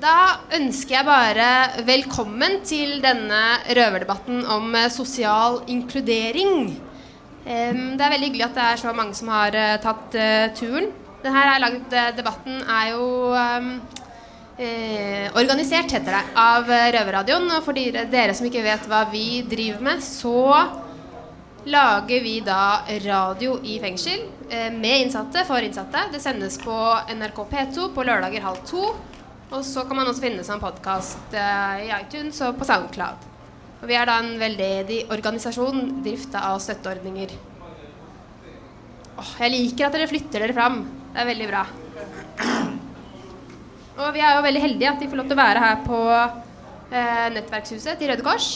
Da ønsker jeg bare velkommen til denne røverdebatten om eh, sosial inkludering. Det er veldig hyggelig at det er så mange som har eh, tatt eh, turen. Denne er laget, debatten er jo eh, organisert, heter det, av Røverradioen. Og for dere, dere som ikke vet hva vi driver med, så lager vi da radio i fengsel eh, med innsatte for innsatte. Det sendes på NRK P2 på lørdager halv to. Og så kan man også finne som podkast eh, i iTunes og på Soundcloud. Og vi er da en veldedig organisasjon drifta av støtteordninger. Åh, jeg liker at dere flytter dere fram. Det er veldig bra. Og vi er jo veldig heldige at vi får lov til å være her på eh, Nettverkshuset til Røde Kors.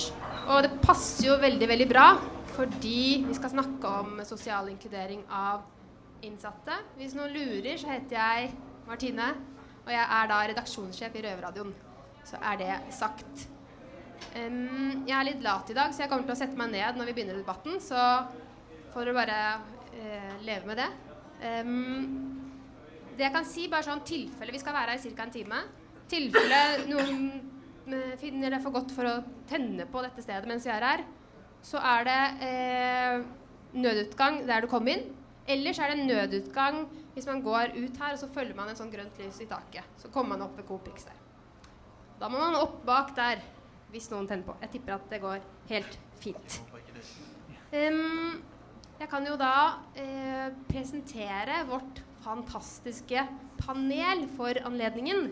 Og det passer jo veldig, veldig bra fordi vi skal snakke om sosial inkludering av innsatte. Hvis noen lurer, så heter jeg Martine, og jeg er da redaksjonssjef i Røverradioen. Så er det sagt. Um, jeg er litt lat i dag, så jeg kommer til å sette meg ned når vi begynner debatten. Så får dere bare uh, leve med det. Um, det jeg kan si, bare sånn tilfelle Vi skal være her i ca. en time. Tilfelle noen uh, finner det for godt for å tenne på dette stedet mens vi er her, så er det uh, nødutgang der du kom inn. Ellers er det nødutgang hvis man går ut her og så følger man en sånn grønt lys i taket. Så kommer man opp ved Copix der. Da må man opp bak der hvis noen tenner på. Jeg tipper at det går helt fint. Um, jeg kan jo da uh, presentere vårt fantastiske panel for anledningen.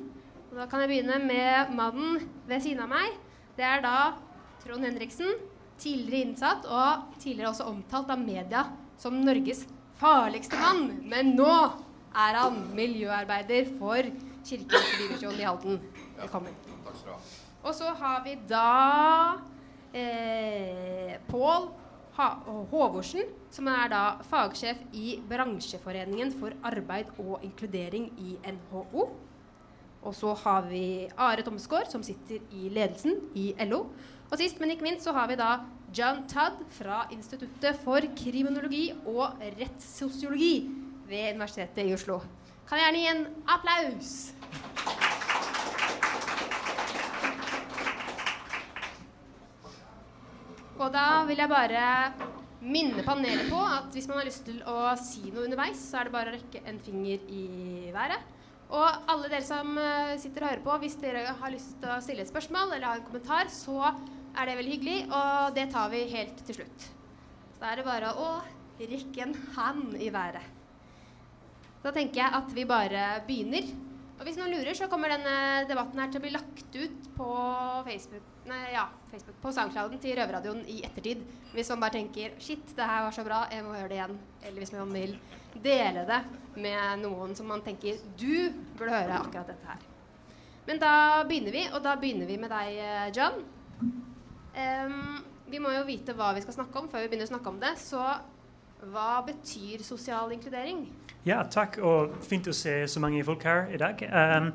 Og da kan jeg begynne med mannen ved siden av meg. Det er da Trond Henriksen, tidligere innsatt og tidligere også omtalt av media som Norges farligste mann. Men nå er han miljøarbeider for Kirkens Bymisjon i Halden. Velkommen. Og så har vi da eh, Pål Håvorsen, som er da fagsjef i Bransjeforeningen for arbeid og inkludering i NHO. Og så har vi Are Tomsgaard, som sitter i ledelsen i LO. Og sist, men ikke minst, så har vi da John Tudd fra Instituttet for kriminologi og rettssosiologi ved Universitetet i Oslo. Kan jeg gjerne gi en applaus? Og da vil jeg bare minne panelet på at hvis man har lyst til å si noe underveis, så er det bare å rekke en finger i været. Og alle dere som eh, sitter og hører på, hvis dere har lyst til å stille et spørsmål eller har en kommentar, så er det veldig hyggelig, og det tar vi helt til slutt. Så er det bare å rekke en hand i været. Da tenker jeg at vi bare begynner. Og hvis noen lurer, så kommer denne debatten her til å bli lagt ut på Facebook, nei, ja, Facebook på SoundClouden til Røverradioen i ettertid. Hvis man bare tenker 'shit, det her var så bra, jeg må gjøre det igjen'. Eller hvis man vil dele det med noen som man tenker 'du burde høre akkurat dette her'. Men da begynner vi, og da begynner vi med deg, eh, John. Em, vi må jo vite hva vi skal snakke om før vi begynner å snakke om det. Så hva betyr sosial inkludering? Ja, takk, og fint å se så mange folk her i dag. Um,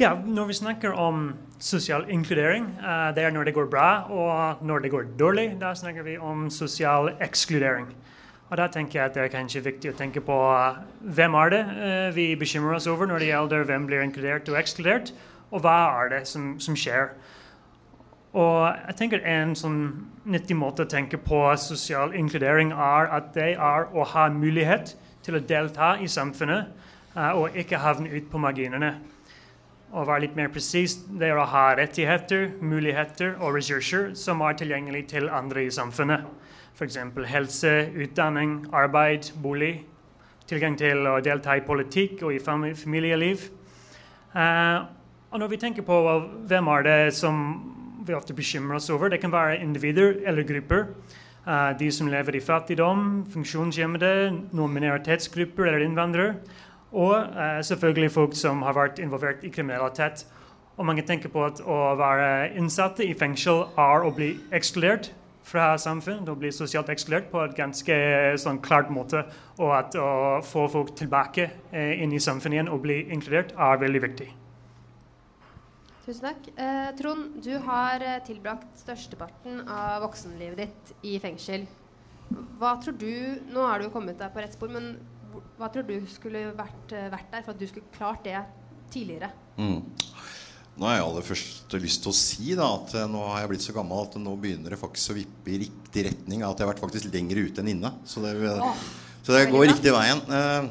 ja, når vi snakker om sosial inkludering, uh, det er når det går bra, og når det går dårlig, da snakker vi om sosial ekskludering. Og da tenker jeg at det er kanskje viktig å tenke på uh, hvem er det uh, vi bekymrer oss over når det gjelder hvem blir inkludert og ekskludert, og hva er det som, som skjer. Og jeg tenker En sånn nyttig måte å tenke på sosial inkludering er at det er å ha mulighet til å delta i samfunnet eh, og ikke havne ut på marginene. Å være litt mer presis, det er å ha rettigheter, muligheter og ressurser som er tilgjengelig til andre i samfunnet. F.eks. helse, utdanning, arbeid, bolig. Tilgang til å delta i politikk og i familieliv. Eh, og når vi tenker på hvem er det som vi ofte bekymrer oss over, det kan være individer eller grupper. Uh, de som lever i fattigdom, funksjonshemmede, noen minoritetsgrupper eller innvandrere. Og uh, selvfølgelig folk som har vært involvert i kriminalitet. Og mange tenker på at å være innsatte i fengsel er å bli ekskludert fra samfunnet, å bli sosialt ekskludert på et ganske sånn, klart måte. Og at å få folk tilbake eh, inn i samfunnet igjen og bli inkludert er veldig viktig. Tusen takk. Eh, Trond, du har eh, tilbrakt størsteparten av voksenlivet ditt i fengsel. Hva tror du Nå har du kommet deg på rett spor, men hva tror du skulle vært, eh, vært der for at du skulle klart det tidligere? Mm. Nå har jeg aller først lyst til å si da, at eh, nå har jeg blitt så gammel at nå begynner det faktisk å vippe i riktig retning. At jeg har vært faktisk lenger ute enn inne. Så det, Åh, så det går riktig veien. Eh,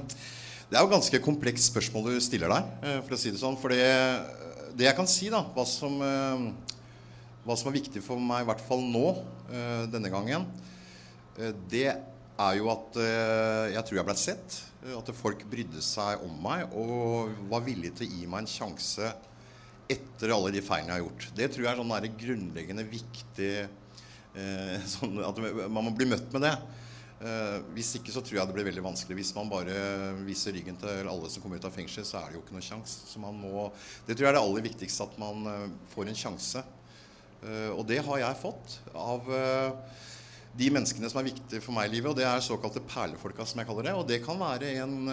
Det er jo ganske komplekst spørsmål du stiller der, for å si det sånn. For det, det jeg kan si, da, hva som, eh, hva som er viktig for meg, i hvert fall nå, eh, denne gangen, eh, det er jo at jeg tror jeg ble sett. At folk brydde seg om meg og var villige til å gi meg en sjanse etter alle de feilene jeg har gjort. Det tror jeg er sånn grunnleggende viktig sånn At man må bli møtt med det. Eh, hvis ikke så tror jeg det blir veldig vanskelig. Hvis man bare viser ryggen til alle som kommer ut av fengsel, så er det jo ikke noen sjanse. Så man må Det tror jeg er det aller viktigste, at man eh, får en sjanse. Eh, og det har jeg fått av de menneskene som er viktige for meg i livet, og det er såkalte perlefolka, som jeg kaller det. Og det kan være en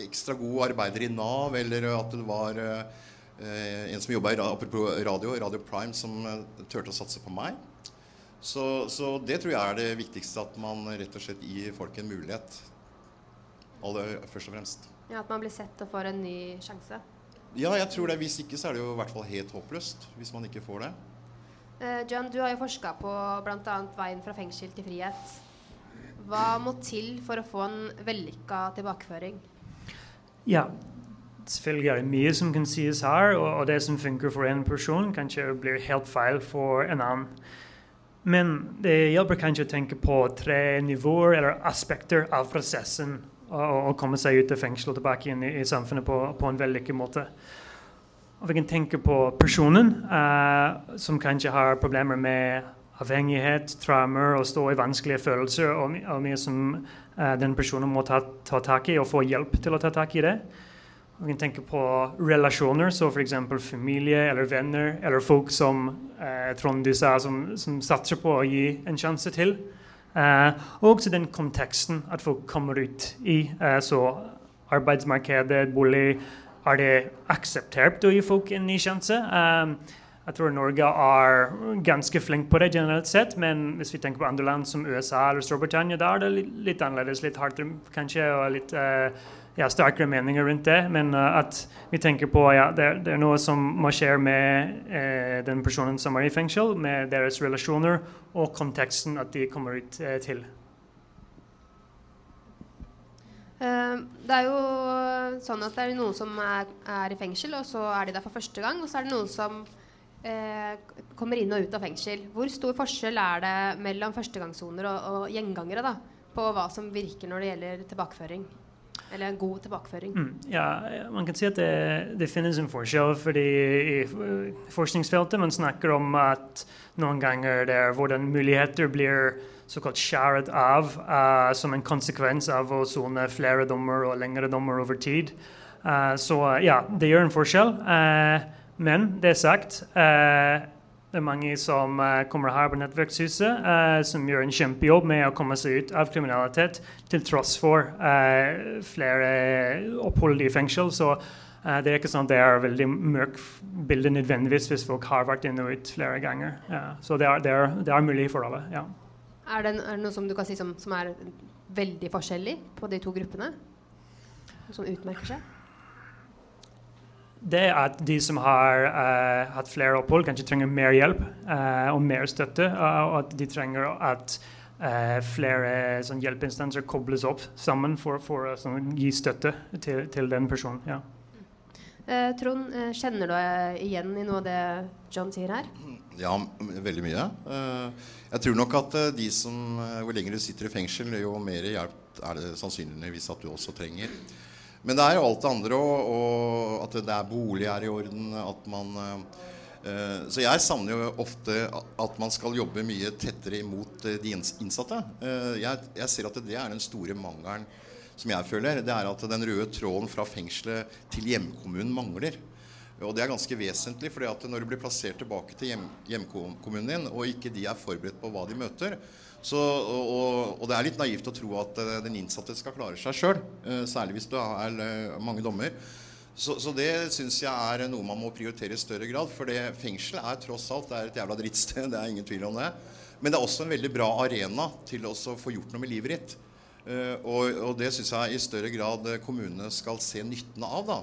ekstra god arbeider i Nav, eller at det var en som jobba i radio, Radio Prime, som turte å satse på meg. Så, så det tror jeg er det viktigste, at man rett og slett gir folk en mulighet. Aller, først og fremst. Ja, At man blir sett og får en ny sjanse. Ja, jeg tror det. Hvis ikke så er det jo i hvert fall helt håpløst. Hvis man ikke får det. Eh, John, du har jo forska på bl.a. veien fra fengsel til frihet. Hva må til for å få en vellykka tilbakeføring? Ja, selvfølgelig er det mye som kan sies her, og, og det som funker for en person, kanskje blir helt feil for en annen. Men det hjelper kanskje å tenke på tre nivåer eller aspekter av prosessen å komme seg ut av fengsel og tilbake inn i, i samfunnet på, på en vellykket måte. Og vi kan tenke på personen uh, som kanskje har problemer med avhengighet, traumer og stå i vanskelige følelser, og, og mye som uh, den personen må ta, ta tak i og få hjelp til å ta tak i det. Vi kan tenke på relasjoner, så f.eks. familie eller venner, eller folk som eh, Trond sa, som, som satser på å gi en sjanse til. Eh, og også den konteksten at folk kommer ut i. Eh, så arbeidsmarkedet, bolig Er det akseptert å gi folk en ny sjanse? Eh, jeg tror Norge er ganske flink på det generelt sett, men hvis vi tenker på andre land som USA eller Storbritannia, da er det litt, litt annerledes, litt hardere kanskje, og litt eh, ja, sterkere meninger rundt det. Men eh, at vi tenker på ja, det, er- det er noe som må skje med eh, den personen som er i fengsel, med deres relasjoner og konteksten at de kommer ut eh, til. Eh, det er jo sånn at det er noen som er, er i fengsel, og så er de der for første gang. Og så er det noen som eh, kommer inn og ut av fengsel. Hvor stor forskjell er det mellom førstegangssoner og, og gjengangere da, på hva som virker når det gjelder tilbakeføring? Eller en god tilbakeføring? Mm, ja, man kan si at det, det finnes en forskjell, fordi i forskningsfeltet man snakker om at noen ganger det er hvordan muligheter blir såkalt skjæret av uh, som en konsekvens av å sone flere dommer og lengre dommer over tid. Uh, så ja, det gjør en forskjell. Uh, men det er sagt det er mange som eh, kommer her på Nettverkshuset, eh, som gjør en kjempejobb med å komme seg ut av kriminalitet, til tross for eh, flere opphold i fengsel. Så det er ikke sånn at det er veldig mørkt bilde nødvendigvis hvis folk har vært inn og ut flere ganger. Ja. Så det er, det, er, det er mulig for alle. ja. Er, det, er det noe som du kan si som, som er veldig forskjellig på de to gruppene? Som utmerker seg? Det er at de som har uh, hatt flere opphold, kanskje trenger mer hjelp uh, og mer støtte. eh, og at de trenger at uh, flere sånn, hjelpeinstanser kobles opp sammen for, for å sånn, gi støtte til, til den personen. Ja. Eh, Trond, kjenner du deg igjen i noe av det John sier her? Ja, veldig mye. Eh, Jeg tror nok at de som Jo lenger du sitter i fengsel, jo mer hjelp er det sannsynligvis at du også trenger. Men det er jo alt det andre òg, at det er bolig er i orden. At man eh, Så jeg savner jo ofte at man skal jobbe mye tettere imot eh, de innsatte. Eh, Jeg, jeg ser at det er den store mangelen som jeg føler. Det er at den røde tråden fra fengselet til hjemkommunen mangler. Og det er ganske vesentlig, fordi at når du blir plassert tilbake til hjem, hjemkommunen din, og ikke de er forberedt på hva de møter, så, og, og, det er litt naivt å tro at eh, den innsatte skal klare seg sjøl, særlig hvis du har eh, mange dommer. Så, så det syns jeg er noe man må prioritere i større grad. For det fengsel er tross alt er et jævla drittsted, det er ingen tvil om det. Men det er også en veldig bra arena til å få gjort noe med livet ditt. Eh, og, og det syns jeg i større grad eh, kommunene skal se nytten av. da,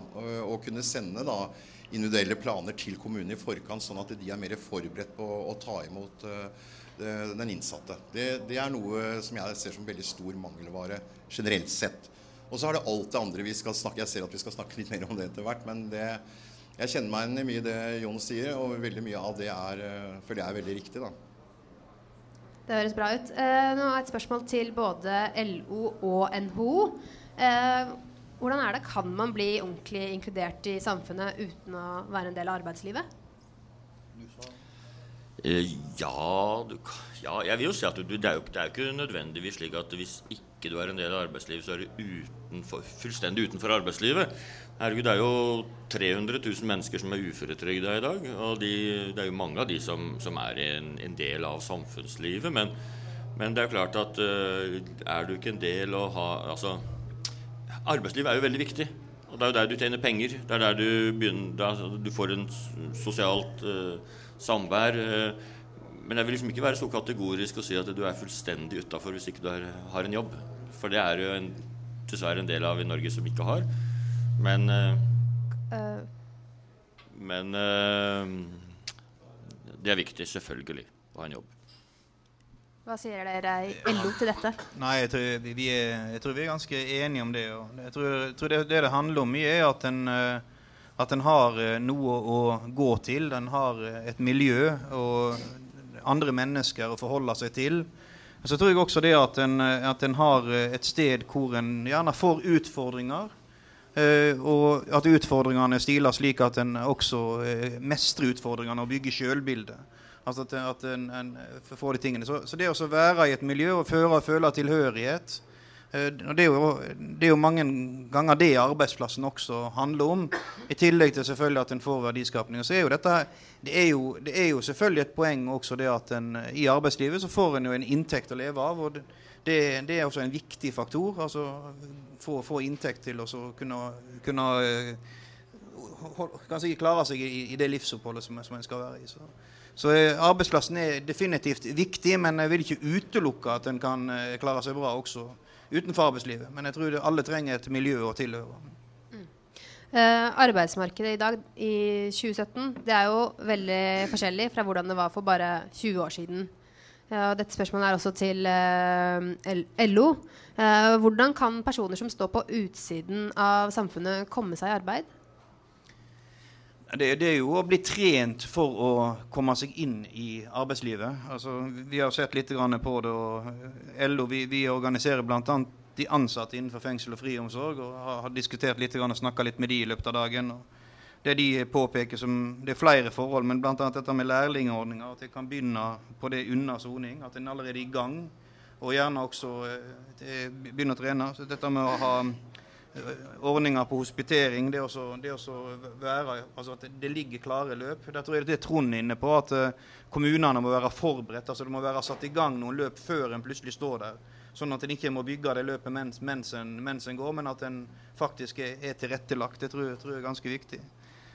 og kunne sende da individuelle planer til kommunene i forkant, sånn at de er mer forberedt på å ta imot den innsatte. Det, det er noe som jeg ser som veldig stor mangelvare generelt sett. Og så er det alt det andre vi skal snakke Jeg ser at vi skal snakke litt mer om det etter hvert, men det, jeg kjenner meg igjen i mye det Jon sier, og veldig mye av det er, for det er veldig riktig. da. Det høres bra ut. Eh, nå er et spørsmål til både LO og NHO. Eh, hvordan er det? Kan man bli ordentlig inkludert i samfunnet uten å være en del av arbeidslivet? Eh, ja, du, ja, jeg vil jo si at du, det, er jo, det er jo ikke nødvendigvis slik at hvis ikke du er en del av arbeidslivet, så er du utenfor, fullstendig utenfor arbeidslivet. Herregud, det er jo 300 000 mennesker som er uføretrygda i dag. Og de, det er jo mange av de som, som er en, en, del av samfunnslivet. Men, men, det er jo klart at uh, er du ikke en del å ha Altså, arbeidslivet er jo veldig viktig. Og det er jo der du tjener penger. Det er der du, begynner, der du får en sosialt uh, samvær. Uh, men jeg vil liksom ikke være så kategorisk og si at du er fullstendig utafor hvis ikke du er, har en jobb. For det er jo en, dessverre en del av i Norge som ikke har. Men uh. Men uh, det er viktig, selvfølgelig, å ha en jobb. Hva sier dere i LO til dette? Nei, jeg tror vi, er, jeg tror vi er, ganske enige om det. jeg tror, jeg tror det, det, det handler om mye, er at en, at en har noe å gå til. Den har et miljø og andre mennesker å forholde seg til. Så tror jeg også det at en, at en har et sted hvor en gjerne får utfordringer. Og at utfordringene stiler slik at en også mestrer utfordringene og bygger sjølbildet. Altså at, at en, en, får de tingene. Så, så, det å være i et miljø og føle tilhørighet uh, det, er jo, det, er jo, mange ganger det arbeidsplassen også handler om. I tillegg til selvfølgelig at en får verdiskapning. Så er jo dette, det, er jo, det er jo selvfølgelig et poeng også det at en, i arbeidslivet så får en jo en inntekt å leve av. og det, det, er også en viktig faktor. altså Få, få inntekt til å kunne, kunne kan sikkert klare seg i, i det livsoppholdet som, som en skal være i. Så, så, eh, arbeidsplassen er definitivt viktig, men jeg vil ikke utelukke at en kan eh, klare seg bra også utenfor arbeidslivet. Men jeg tror alle trenger et miljø å tilhøre. Mm. Eh, arbeidsmarkedet i dag, i 2017, det er jo veldig forskjellig fra hvordan det var for bare 20 år siden. Ja, dette spørsmålet er også til eh, LO. Eh, hvordan kan personer som står på utsiden av samfunnet, komme seg i arbeid? Det, det, er jo å bli trent for å komme seg inn i arbeidslivet. Altså, vi har sett litt på det. og LO vi, vi organiserer bl.a. de ansatte innenfor fengsel og friomsorg. og Har, har diskutert litt og snakka litt med de i løpet av dagen. det de påpeker som Det er flere forhold, men bl.a. dette med lærlingordninger. At de kan begynne på det under soning. At en allerede er i gang. Og gjerne også eh, begynne å trene. Så dette med å ha ordninger på hospitering, det å være altså at det ligger klare løp. Der tror jeg det er Trond inne på, at uh, kommunene må være forberedt. altså Det må være satt i gang noen løp før en plutselig står der. Sånn at en ikke må bygge det løpet mens, mens, en, mens en går, men at en faktisk er, er tilrettelagt. Det tror, tror jeg er ganske viktig.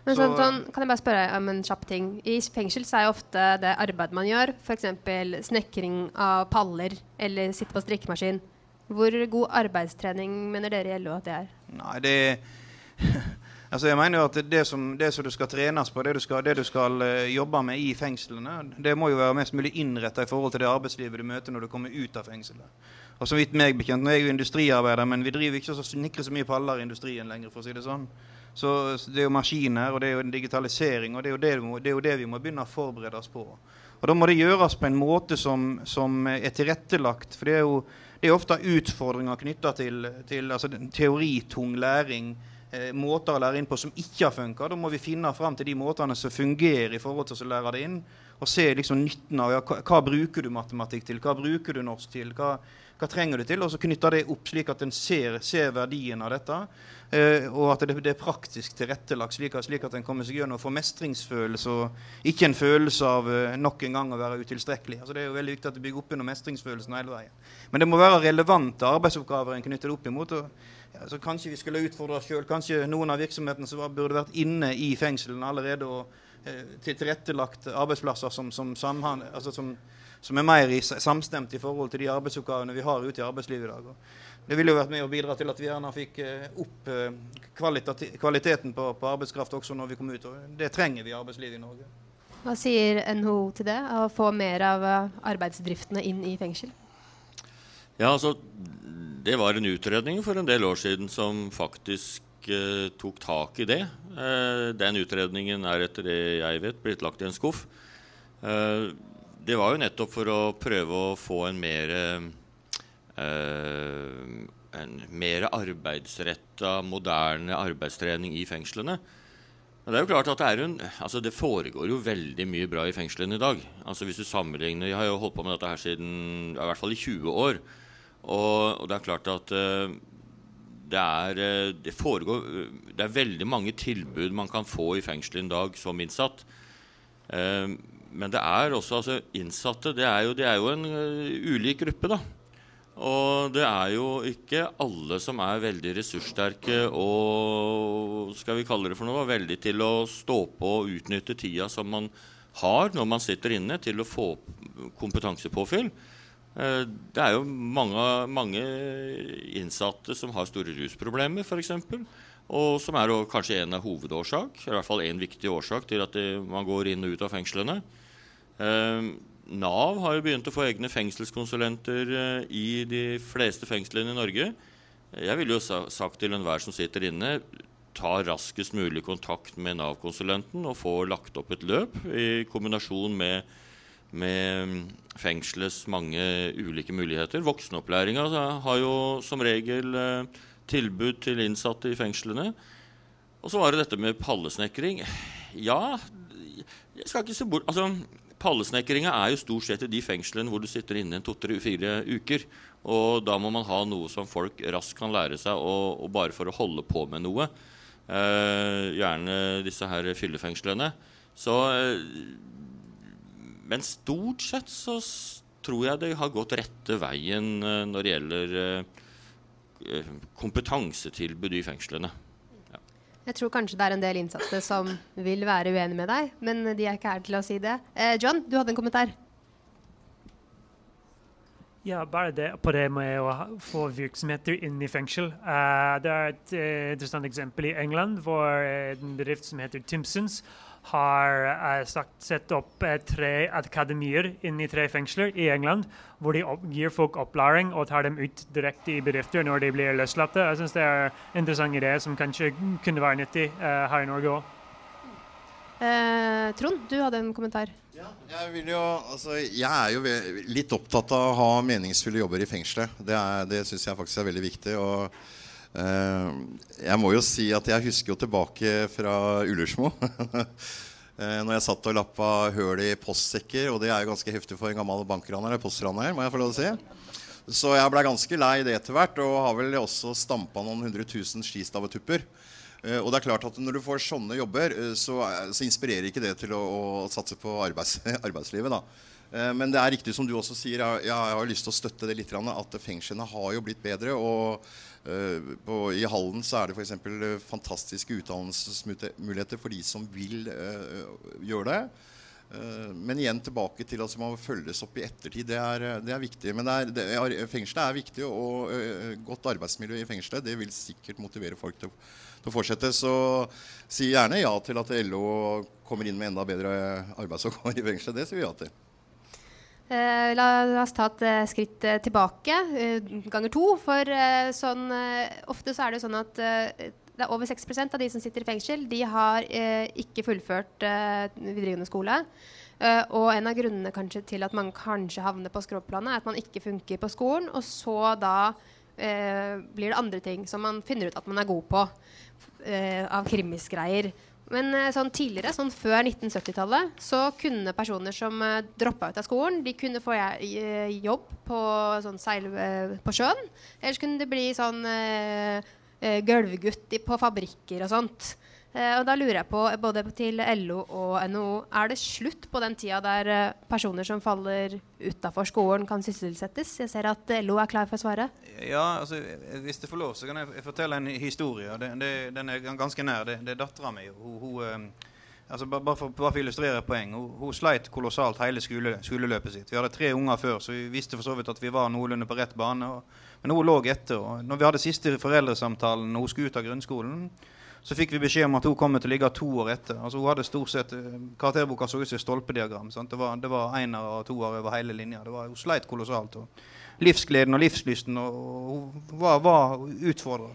Men sånn, sånn, kan jeg bare spørre om en kjapp ting? I fengsel så er jo ofte det arbeidet man gjør, f.eks. snekring av paller eller sitte på strikkemaskin. Hvor god arbeidstrening mener dere LO at det er? Nei, det Altså jeg mener jo at Det som, det som du skal trenes på, det du skal, det du skal uh, jobbe med i fengslene, det må jo være mest mulig innretta i forhold til det arbeidslivet du møter når du kommer ut av fengselet. Og så vidt meg bekjent, Nå er jeg jo industriarbeider, men vi driver ikke så snikrer så mye paller i industrien lenger. for å si det sånn. Så det er jo maskiner, og det er jo en digitalisering, og det er jo det, det, er jo det vi må begynne å forberede oss på. Og Da må det gjøres på en måte som, som er tilrettelagt. For det er jo det er ofte utfordringer knytta til, til altså, teoritung læring. Eh, måter å lære inn på som ikke har funka. Da må vi finne fram til de måtene som fungerer i forhold til å lære det inn. Og se liksom nytten av ja, hva, hva, bruker du matematikk til, hva bruker du norsk til, hva, hva trenger du til? Og så knytte det opp slik at en ser, ser verdien av dette. Eh, og at det, det, er praktisk tilrettelagt, slik, slik at en kommer seg gjennom og får mestringsfølelse. Og ikke en følelse av eh, nok en gang å være utilstrekkelig. Altså, det er jo veldig viktig at du bygger opp under mestringsfølelsen hele veien. Men det må være relevante arbeidsoppgaver en knytter det opp imot. Og, ja, kanskje vi skulle utfordre oss sjøl. Kanskje noen av virksomhetene som burde vært inne i fengslene allerede og til tilrettelagt arbeidsplasser som, som, samhand, altså som, som, er mer i, samstemt i forhold til de arbeidsoppgavene vi har ute i arbeidslivet i dag. det ville jo vært med å bidra til at vi gjerne fikk opp kvaliteten på, på, arbeidskraft også når vi kommer ut. og Det trenger vi i arbeidslivet i Norge. Hva sier NHO til det, å få mer av arbeidsdriftene inn i fengsel? Ja, altså, Det var en utredning for en del år siden som faktisk eh, tok tak i det. Eh, den utredningen er etter det jeg vet blitt lagt i en skuff. Eh, det var jo nettopp for å prøve å få en mer eh, en mer arbeidsretta, moderne arbeidstrening i fengslene. Men det er jo klart at det, en, altså det, foregår jo veldig mye bra i fengslene i dag. Altså hvis du sammenligner, Jeg har jo holdt på med dette her siden i hvert fall i 20 år. Og, og det er klart at uh, det er, uh, det, foregår, uh, det er veldig mange tilbud man kan få i fengselet i dag som innsatt. Men det er også altså, innsatte det er, jo, det er jo en ulik gruppe, da. Og det er jo ikke alle som er veldig ressurssterke og skal vi kalle det for noe, veldig til å stå på og utnytte tida som man har når man sitter inne, til å få kompetansepåfyll. Eh, det er jo mange, mange innsatte som har store rusproblemer, f.eks. Og som er kanskje en av hovedårsak, i hvert fall en viktig årsak til at man går inn og ut av fengslene. Eh, Nav har jo begynt å få egne fengselskonsulenter eh, i de fleste fengslene i Norge. Jeg ville jo sagt til enhver som sitter inne, ta raskest mulig kontakt med Nav-konsulenten og få lagt opp et løp i kombinasjon med med mm, fengselets mange ulike muligheter. Voksenopplæringa har jo som regel eh, tilbud til innsatte i fengslene. Og så var det dette med pallesnekring. Ja, jeg skal ikke se bort altså, Pallesnekringa er jo stort sett i de fengslene hvor du sitter inne en to-tre-fire uker. Og da må man ha noe som folk raskt kan lære seg, og, og bare for å holde på med noe. Eh, gjerne disse her fyllefengslene. Så eh, men stort sett så tror jeg det har gått rette veien eh, når det gjelder eh, kompetansetilbud i fengslene. Ja. Jeg tror kanskje det er en del innsatte som vil være uenig med deg, men de er ikke her til å si det. Eh, John, du hadde en kommentar? Ja, bare det på det med å få virksomheter inn i fengsel. Uh, det er et uh, interessant eksempel i England, hvor en bedrift som heter Timpsons, har uh, sagt, sett opp uh, tre akademier inne i tre fengsler i England, hvor de opp, gir folk opplæring og tar dem ut direkte i bedrifter når de blir løslatt. Jeg syns det er en interessant idé som kanskje kunne være nyttig uh, her i Norge òg. Trond, du hadde en kommentar. Ja, jeg, jo, altså, jeg, er jo litt opptatt av å ha meningsfulle jobber i fengselet. Det, er, det syns jeg faktisk er veldig viktig. og Eh, jeg må jo si at jeg husker jo tilbake fra Ullersmo. Eh, når jeg satt og lappa høl i postsekker, og det er jo ganske heftig for en gammel bankraner eller postraner, må jeg få lov til å si. Så jeg blei ganske lei det etter hvert, og har vel også stampa noen hundre tusen skistavetupper. Uh, og det er klart at Når du får sånne jobber, så, så, inspirerer ikke det til å, å satse på arbeids, arbeidslivet. da. Men det er riktig som du også sier, jeg, jeg har lyst til å støtte det litt, at fengslene har jo blitt bedre. og Eh, på, I Hallen så er det f.eks. Eh, fantastiske utdannelsesmuligheter for de som vil uh, gjøre det. Men igjen tilbake til at man følges opp i ettertid. Det er, det er viktig. Men er, fengselet er viktig, og uh, godt arbeidsmiljø i fengselet det vil sikkert motivere folk til, til å fortsette. Så si gjerne ja til at LO kommer inn med enda bedre arbeidsoppgaver i fengselet. Det sier vi ja til. Eh, la, la, oss ta et uh, skritt uh, tilbake, ganger to. For sånn, ofte så er det sånn at det er over 6% av de som sitter i fengsel, de har ikke fullført videregående skole. og en av grunnene kanskje til at man kanskje havner på skråplanet, er at man ikke funker på skolen. Og så da blir det andre ting som man finner ut at man er god på av krimisgreier. Men eh, sånn tidligere, sånn før 1970-tallet, så kunne personer som uh, eh, droppa ut av skolen, de kunne få uh, jobb på, sånn seil, på sjøen. Ellers kunne det bli sånn gulvgutt på fabrikker og sånt. Eh, og da lurer jeg på, både til LO og NHO, er det slutt på den tida der eh, personer som faller utafor skolen, kan sysselsettes? Jeg ser at LO er klar for å svare. Ja, altså, hvis det får lov, så kan jeg fortelle en historie. Det, det, den er ganske nær. Det, det er dattera mi. Hun, altså bare, for, bare for å illustrere poeng. Hun, hun sleit kolossalt hele skole, skoleløpet sitt. Vi hadde tre unger før, så vi visste for så vidt at vi var noenlunde på rett bane. Og, men hun lå etter. Og når vi hadde siste foreldresamtalen og hun skulle ut av grunnskolen, så fikk vi beskjed om at hun kommer til å ligge to år etter. Altså Hun hadde stort sett eh, Karakterboka så ut som et stolpediagram. Sant? Det var, det var einer og toer over hele linja. Det var, hun sleit kolossalt. Og livsgleden og livslysten og, og hun var, var utfordra.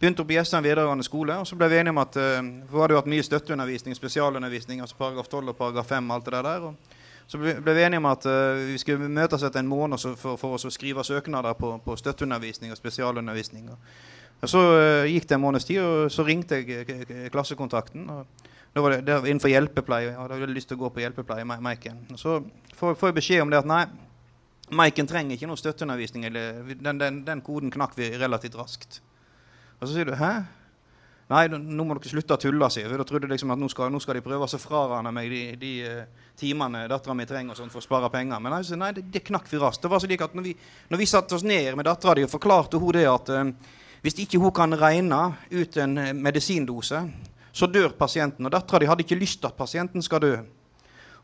Begynte oppe i Jessheim videregående skole, og så ble vi enige om at uh, vi hadde hatt mye støtteundervisning, spesialundervisning, altså paragraf 12 og paragraf 5, alt det der. Og så ble, ble, vi enige om at uh, vi skulle møtes etter en måned for, for oss å skrive søknader på, på støtteundervisning og spesialundervisning. Og så uh, gikk det en måneds tid, og så ringte jeg klassekontakten. og da var det, det innenfor hjelpepleie. og da hadde jeg lyst til å gå på hjelpepleie. Maiken. Så får, får jeg beskjed om det at nei, Maiken trenger ikke noe støtteundervisning. Den, den, den koden knakk vi relativt raskt. Og så sier du 'hæ'? Nei, nå må dere slutte å tulle, sier vi Da trodde jeg liksom at nå skal, nå skal de prøve å frarane meg de, de uh, timene dattera mi trenger sånt, for å spare penger. Men nei, nei det, det, knakk vi raskt. Det var slik at når vi, når vi satte oss ned med dattera di og forklarte hun det at uh, hvis ikke hun kan regne ut en uh, medisindose, så dør pasienten. Og dattera di hadde ikke lyst til at pasienten skal dø.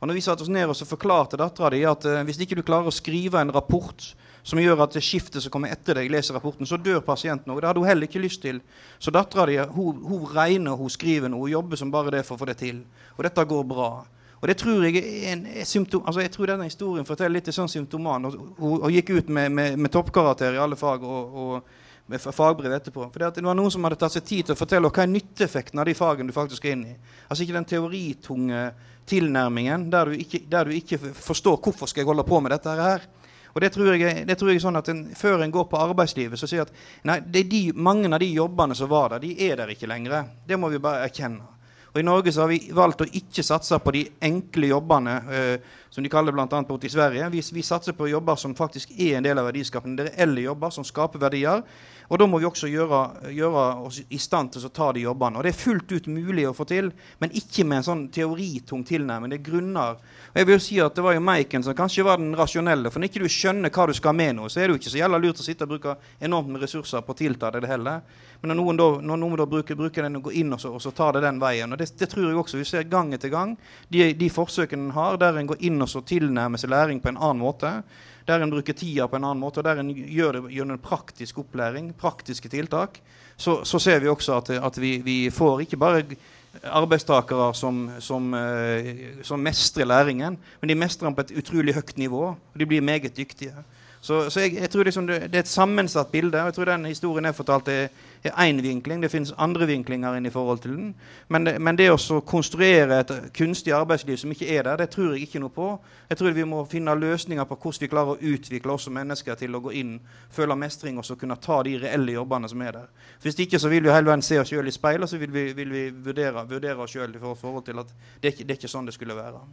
Og når vi satte oss ned og så forklarte dattera di at hvis ikke du klarer å skrive en rapport som gjør at det skiftet som kommer etter deg, leser rapporten, så dør pasienten òg. Det hadde hun heller ikke lyst til. Så dattera di hun, hun, regner, hun skriver noe, hun jobber som bare det for å få det til. Og dette går bra. Og det tror jeg er en symptom, altså jeg tror denne historien forteller litt sånn symptoman. Hun, hun, gikk ut med, med, med toppkarakter i alle fag og, og, med fagbrev etterpå. For det, var noen som hadde tatt seg tid til å fortelle hva er nytteeffekten av de fagene du faktisk er inne i. Altså ikke den teoritunge tilnærmingen der du ikke, der du ikke forstår hvorfor skal jeg holde på med dette her. Og det tror jeg, det tror jeg sånn at en, Før en går på arbeidslivet, så sier at nei, de, mange av de jobbene som var der, de er der ikke lenger. Det må vi bare erkjenne. Og I Norge så har vi valgt å ikke satse på de enkle jobbene, eh, som de kaller bl.a. borte i Sverige. Vi, vi, satser på jobber som faktisk er en del av verdiskapningen. Det reelle jobber som skaper verdier. Og da må vi også gjøre, gjøre, oss i stand til å ta de jobbene. Og det er fullt ut mulig å få til, men ikke med en sånn teoritung tilnærming. Det er grunner. Og jeg vil jo si at Det var jo Maiken som kanskje var den rasjonelle. For når ikke du skjønner hva du skal med noe, så er det jo ikke så jævla lurt å sitte og bruke enormt med ressurser på å tilta det heller. Men når noen da, når noen da bruker, bruker, den og går inn og så, og så tar det den veien og det, det, tror jeg også vi ser gang etter gang. De, de forsøkene en har, der en går inn og så tilnærmer seg læring på en annen måte der en bruker tida på en annen måte, og der en gjør det gjennom praktisk opplæring, praktiske tiltak, så, så ser vi også at, at vi, vi, får ikke bare arbeidstakere som, som, uh, som, mestrer læringen, men de mestrer den på et utrolig høyt nivå. og De blir meget dyktige. Så, så jeg, jeg, tror liksom det, det, er et sammensatt bilde. og jeg tror den historien jeg fortalte, er én vinkling. Det finnes andre vinklinger inn i forhold til den. Men det, men det å konstruere et kunstig arbeidsliv som ikke er der, det tror jeg ikke noe på. Jeg tror vi må finne løsninger på hvordan vi klarer å utvikle oss som mennesker til å gå inn, føle mestring og så kunne ta de reelle jobbene som er der. Hvis ikke så vil vi hele veien se oss sjøl i speilet, så vil vi, vil vi vurdere, vurdere oss sjøl i forhold til at det, det er ikke sånn det skulle være.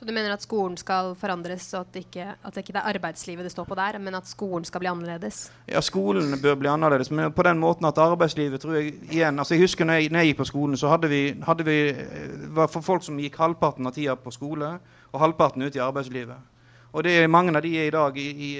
Så du mener at skolen skal forandres, og at ikke, at det ikke er arbeidslivet det står på der, men at skolen skal bli annerledes? Ja, skolen bør bli annerledes, men på den måten at arbeidslivet tror jeg igjen altså Jeg husker når jeg, når jeg gikk på skolen, så hadde vi, hadde vi eh, var for folk som gikk halvparten av tida på skole, og halvparten ut i arbeidslivet. Og det er mange av de er i dag i, i,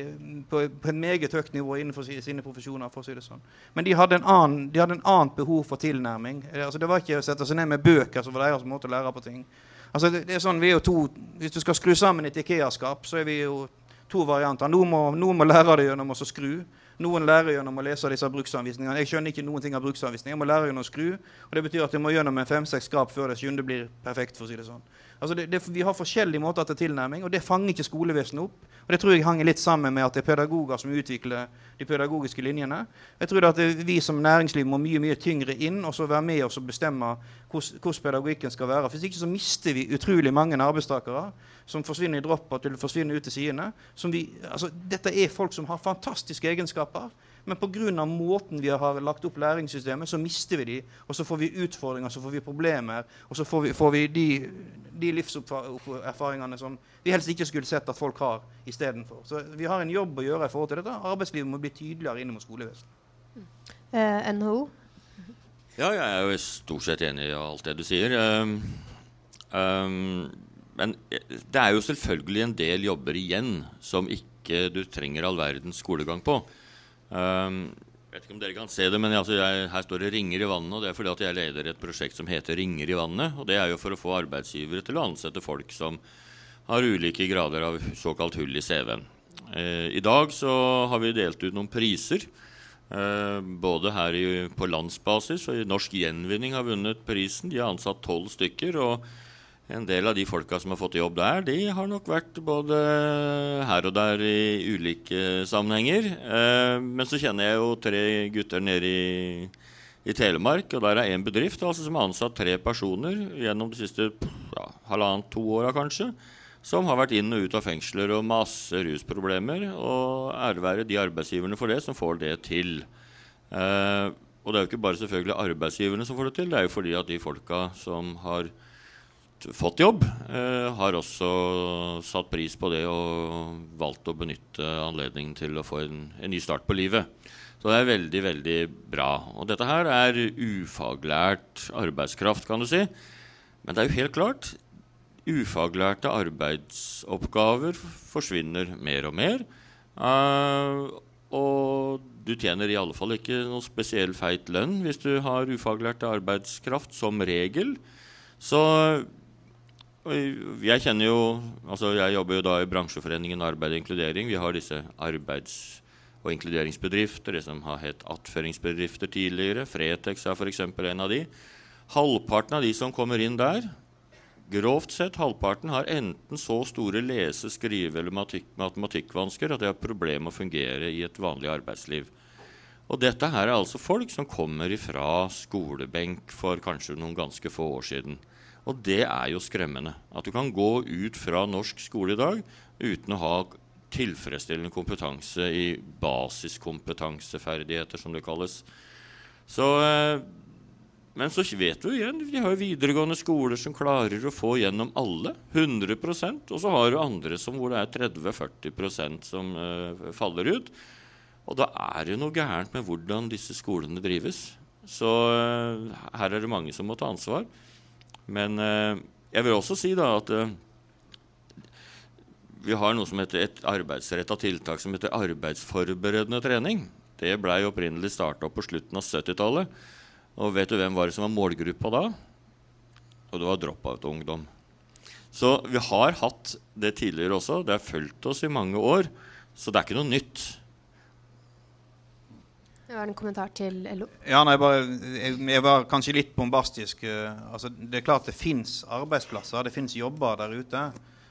på, på, et meget høyt nivå innenfor sine profesjoner. for å si det sånn. Men de hadde en annen, de hadde en annen behov for tilnærming. Altså, det var ikke å sette seg ned med bøker som var deres måte å lære på ting. Altså, det, det, er sånn, vi er jo to, Hvis du skal skru sammen et Ikea-skap, så er vi jo to varianter. Noen må, noen må lære det gjennom å skru. Noen lærer gjennom å lese disse bruksanvisningene. Jeg skjønner ikke noen ting av bruksanvisninger. Jeg må lære gjennom å skru. Og det betyr at jeg må gjennom en fem-seks skrap før det sjuende blir perfekt. for å si det sånn. Altså det, det, vi har forskjellige måter til tilnærming, og det fanger ikke skolevesenet opp. Og Det tror jeg henger litt sammen med at det er pedagoger som utvikler de pedagogiske linjene. Jeg tror at vi som næringsliv må mye mye tyngre inn og så være med oss og bestemme hvordan pedagogikken skal være. Hvis ikke så mister vi utrolig mange arbeidstakere som forsvinner i dropper til forsvinner ut til sidene. Altså, dette er folk som har fantastiske egenskaper. Men pga. måten vi har lagt opp læringssystemet, så mister vi de. Og så får vi utfordringer, så får vi problemer. Og så får vi, får vi de, de livserfaringene som vi helst ikke skulle sett at folk har istedenfor. Så vi har en jobb å gjøre i forhold til dette. Arbeidslivet må bli tydeligere inn mot skolevesenet. Uh, eh, NHO? Ja, jeg er jo stort sett enig i alt det du sier. Um, um, men det er jo selvfølgelig en del jobber igjen som ikke du trenger all verdens skolegang på. Um, vet ikke om dere kan se det, men altså jeg, her står det 'ringer i vannet'. og Det er fordi at jeg leder et prosjekt som heter 'Ringer i vannet'. og Det er jo for å få arbeidsgivere til å ansette folk som har ulike grader av såkalt hull i CV-en. Eh, I dag så har vi delt ut noen priser. Eh, både her i, på landsbasis og i Norsk Gjenvinning har vunnet prisen. De har ansatt tolv stykker. og en del av de folka som har fått jobb der, de har nok vært både her og der i ulike sammenhenger. Eh, men så kjenner jeg jo tre gutter nede i, i Telemark, og der er én bedrift altså, som har ansatt tre personer gjennom de siste ja, halvannet, to åra kanskje. Som har vært inn og ut av fengsler og masse rusproblemer. Og ære være de arbeidsgiverne for det som får det til. Eh, og det er jo ikke bare selvfølgelig arbeidsgiverne som får det til, det er jo fordi at de folka som har fått jobb, eh, har også satt pris på det og valgt å benytte anledningen til å få en, en, ny start på livet. Så det er veldig, veldig bra. Og dette her er ufaglært arbeidskraft, kan du si. Men det er jo helt klart ufaglærte arbeidsoppgaver forsvinner mer og mer. Uh, og du tjener i alle fall ikke noe spesiell feit lønn hvis du har ufaglært arbeidskraft, som regel. Så jeg kjenner jo Altså, jeg jobber jo da i bransjeforeningen Arbeid og inkludering. Vi har disse arbeids- og inkluderingsbedrifter, det som har hett attføringsbedrifter tidligere. Fretex er f.eks. en av de. Halvparten av de som kommer inn der, grovt sett halvparten, har enten så store lese-, skrive- eller matematikkvansker at de har problemer med å fungere i et vanlig arbeidsliv. Og dette her er altså folk som kommer ifra skolebenk for kanskje noen ganske få år siden. Og det er jo skremmende. At du kan gå ut fra norsk skole i dag uten å ha tilfredsstillende kompetanse i basiskompetanseferdigheter, som det kalles. Så, eh, men så vet du igjen vi har videregående skoler som klarer å få gjennom alle. 100% Og så har du andre som, hvor det er 30-40% som uh, faller ut. Og da er det noe gærent med hvordan disse skolene drives. Så uh, her er det mange som må ta ansvar. Men eh, jeg vil også si da at eh, vi har noe som heter et arbeidsretta tiltak som heter arbeidsforberedende trening. Det blei opprinnelig starta opp på slutten av 70-tallet. Og vet du hvem var det som var målgruppa da? Og det var drop-out-ungdom. Så vi har hatt det tidligere også. Det har fulgt oss i mange år. Så det er ikke noe nytt. Det var en kommentar til LO. Ja, nei, bare, jeg, jeg, var kanskje litt bombastisk. Uh, altså, det er klart det fins arbeidsplasser, det fins jobber der ute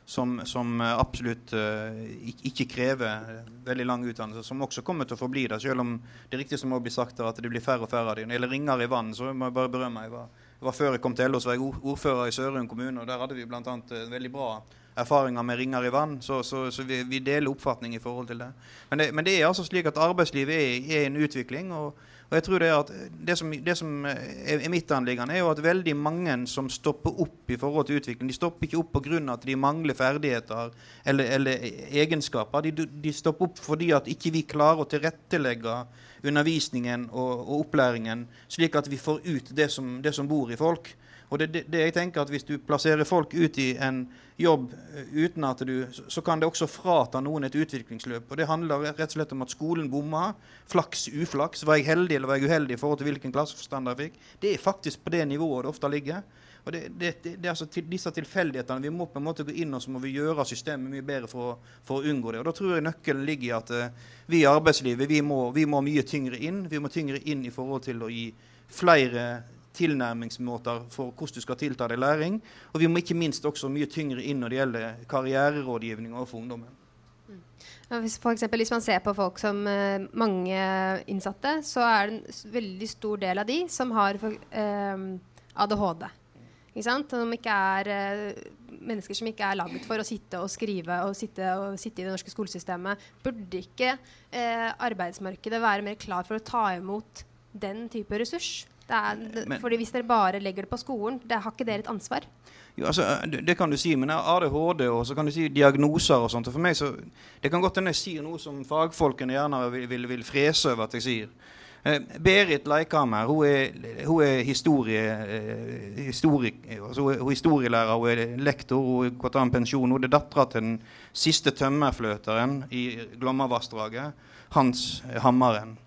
som, som uh, absolutt uh, ikke krever veldig lang utdannelse. Som også kommer til å forbli det, selv om det er riktig som det blir sagt at det blir færre og færre av dem. Når det gjelder ringer i vann, så må jeg bare berømme. Jeg var, var før jeg kom til LO, så var jeg ordfører i Sørum kommune, og der hadde vi bl.a. veldig bra erfaringer med ringer i vann, så, så, så vi, vi, deler oppfatning i forhold til det. Men det, men det er altså slik at arbeidslivet er, er en utvikling. og, og jeg tror Det at det som, det som er, er mitt anliggende, er jo at veldig mange som stopper opp i forhold til utvikling, de stopper ikke opp pga. at de mangler ferdigheter eller, eller egenskaper. De, de, stopper opp fordi at ikke vi klarer å tilrettelegge undervisningen og, og opplæringen slik at vi får ut det som, det som bor i folk. Og det, det, det, jeg tenker at Hvis du plasserer folk ut i en jobb eh, uten at du Så kan det også frata noen et utviklingsløp. Og Det handler rett og slett om at skolen bomma. Flaks, uflaks. Var jeg heldig eller var jeg uheldig i forhold til hvilken klasseforstander jeg fikk? Det er faktisk på det nivået det ofte ligger. Og det, det, det, er altså til, disse tilfeldighetene Vi må på en måte gå inn og så må vi gjøre systemet mye bedre for, for å unngå det. Og Da tror jeg nøkkelen ligger i at uh, vi i arbeidslivet vi må, vi må mye tyngre inn. Vi må tyngre inn i forhold til å gi flere tilnærmingsmåter for hvordan du skal tilta deg læring. Og vi må ikke minst også mye tyngre inn når det gjelder karriererådgivning overfor ungdommen. Mm. Ja, hvis, for eksempel, hvis man ser på folk som eh, mange innsatte, så er det en veldig stor del av de som har eh, ADHD. Ikke sant? Som ikke er uh, mennesker som ikke er laget for å sitte og skrive og sitte, og sitte i det norske skolesystemet. Burde ikke arbeidsmarkedet være mer klar for å ta imot den type ressurs? Det er, men, fordi Hvis dere bare legger det på skolen, det har ikke dere et ansvar? Jo, altså, det, det, kan du si, men ADHD og så kan du si diagnoser og sånt. For meg så, Det kan godt hende jeg sier noe som fagfolkene gjerne vil, vil, vil frese over at jeg sier. Eh, Berit Leikhammer hun er, hun er historie, eh, historik, altså hun er historielærer, hun er lektor, hun er gått av en pensjon. Hun er dattera til den siste tømmerfløteren i Glomma-vassdraget, Hans Hammaren.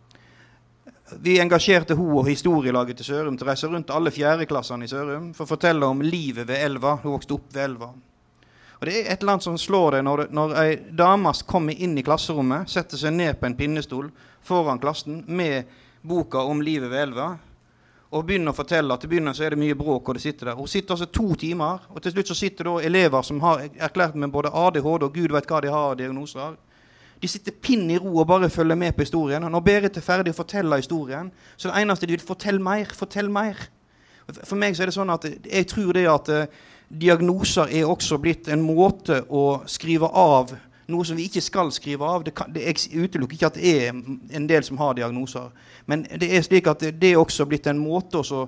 vi engasjerte hun og historielaget til Sørum til å reise rundt alle fjerdeklassene i Sørum for å fortelle om livet ved elva. Hun vokste opp ved elva. Og Det er et eller annet som slår deg når, når ei dame kommer inn i klasserommet, setter seg ned på en pinnestol foran klassen med boka om livet ved elva, og begynner å fortelle at til begynnelsen så er det mye bråk. og det sitter der. Hun sitter altså to timer, og til slutt så sitter da elever som har erklært med både ADHD og gud vet hva de har av diagnoser. De sitter pinn i ro og bare følger med på historien. Og når Berit er ferdig å fortelle historien, så er det eneste de vil fortelle mer. Fortell mer. For meg så er det sånn at jeg tror det at uh, diagnoser er også blitt en måte å skrive av noe som vi ikke skal skrive av. Det, kan, det utelukker ikke at det er en del som har diagnoser. Men det er slik at det, det er også blitt en måte å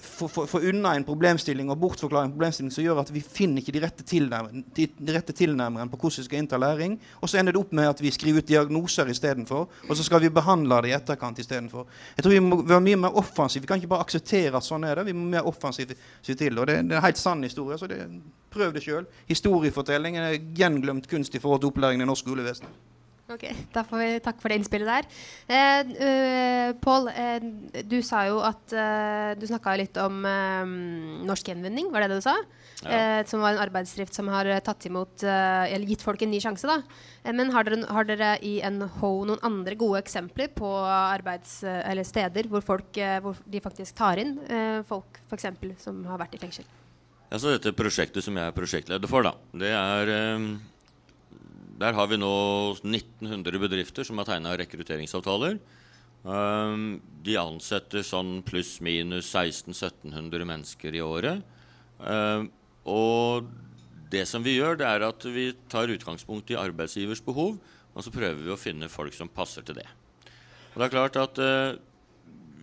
få unna en problemstilling og bortforklare en problemstilling som gjør at vi finner ikke de rette, tilnærmeren, de, rette tilnærmeren på hvordan vi skal innta læring. Og så ender det opp med at vi skriver ut diagnoser istedenfor. Og så skal vi behandle det i etterkant istedenfor. Jeg tror vi må være mye mer offensive. Vi kan ikke bare akseptere at sånn er det. Vi må mer offensivt si til. Og det, er en helt sann historie. så det, prøv det sjøl. Historiefortelling er gjenglemt kunst i forhold til opplæringen i norsk skolevesen. Ok, da får vi Takk for det innspillet der. Eh, uh, Pål, eh, du sa jo at uh, Du snakka litt om uh, norsk gjenvinning, var det det du sa? Ja. som var en arbeidsdrift som har tatt imot Eller gitt folk en ny sjanse, da. men har dere, har dere, i NHO noen andre gode eksempler på arbeids, eller steder hvor, folk, hvor de faktisk tar inn folk f.eks. som har vært i fengsel? Altså dette prosjektet som jeg er prosjektleder for, da, det er der har vi nå 1900 bedrifter som har tegna rekrutteringsavtaler. Um, de ansetter sånn pluss-minus 1600-1700 mennesker i året. Um, og det som vi gjør, det er at vi tar utgangspunkt i arbeidsgivers behov, og så prøver vi å finne folk som passer til det. Og det er klart at uh,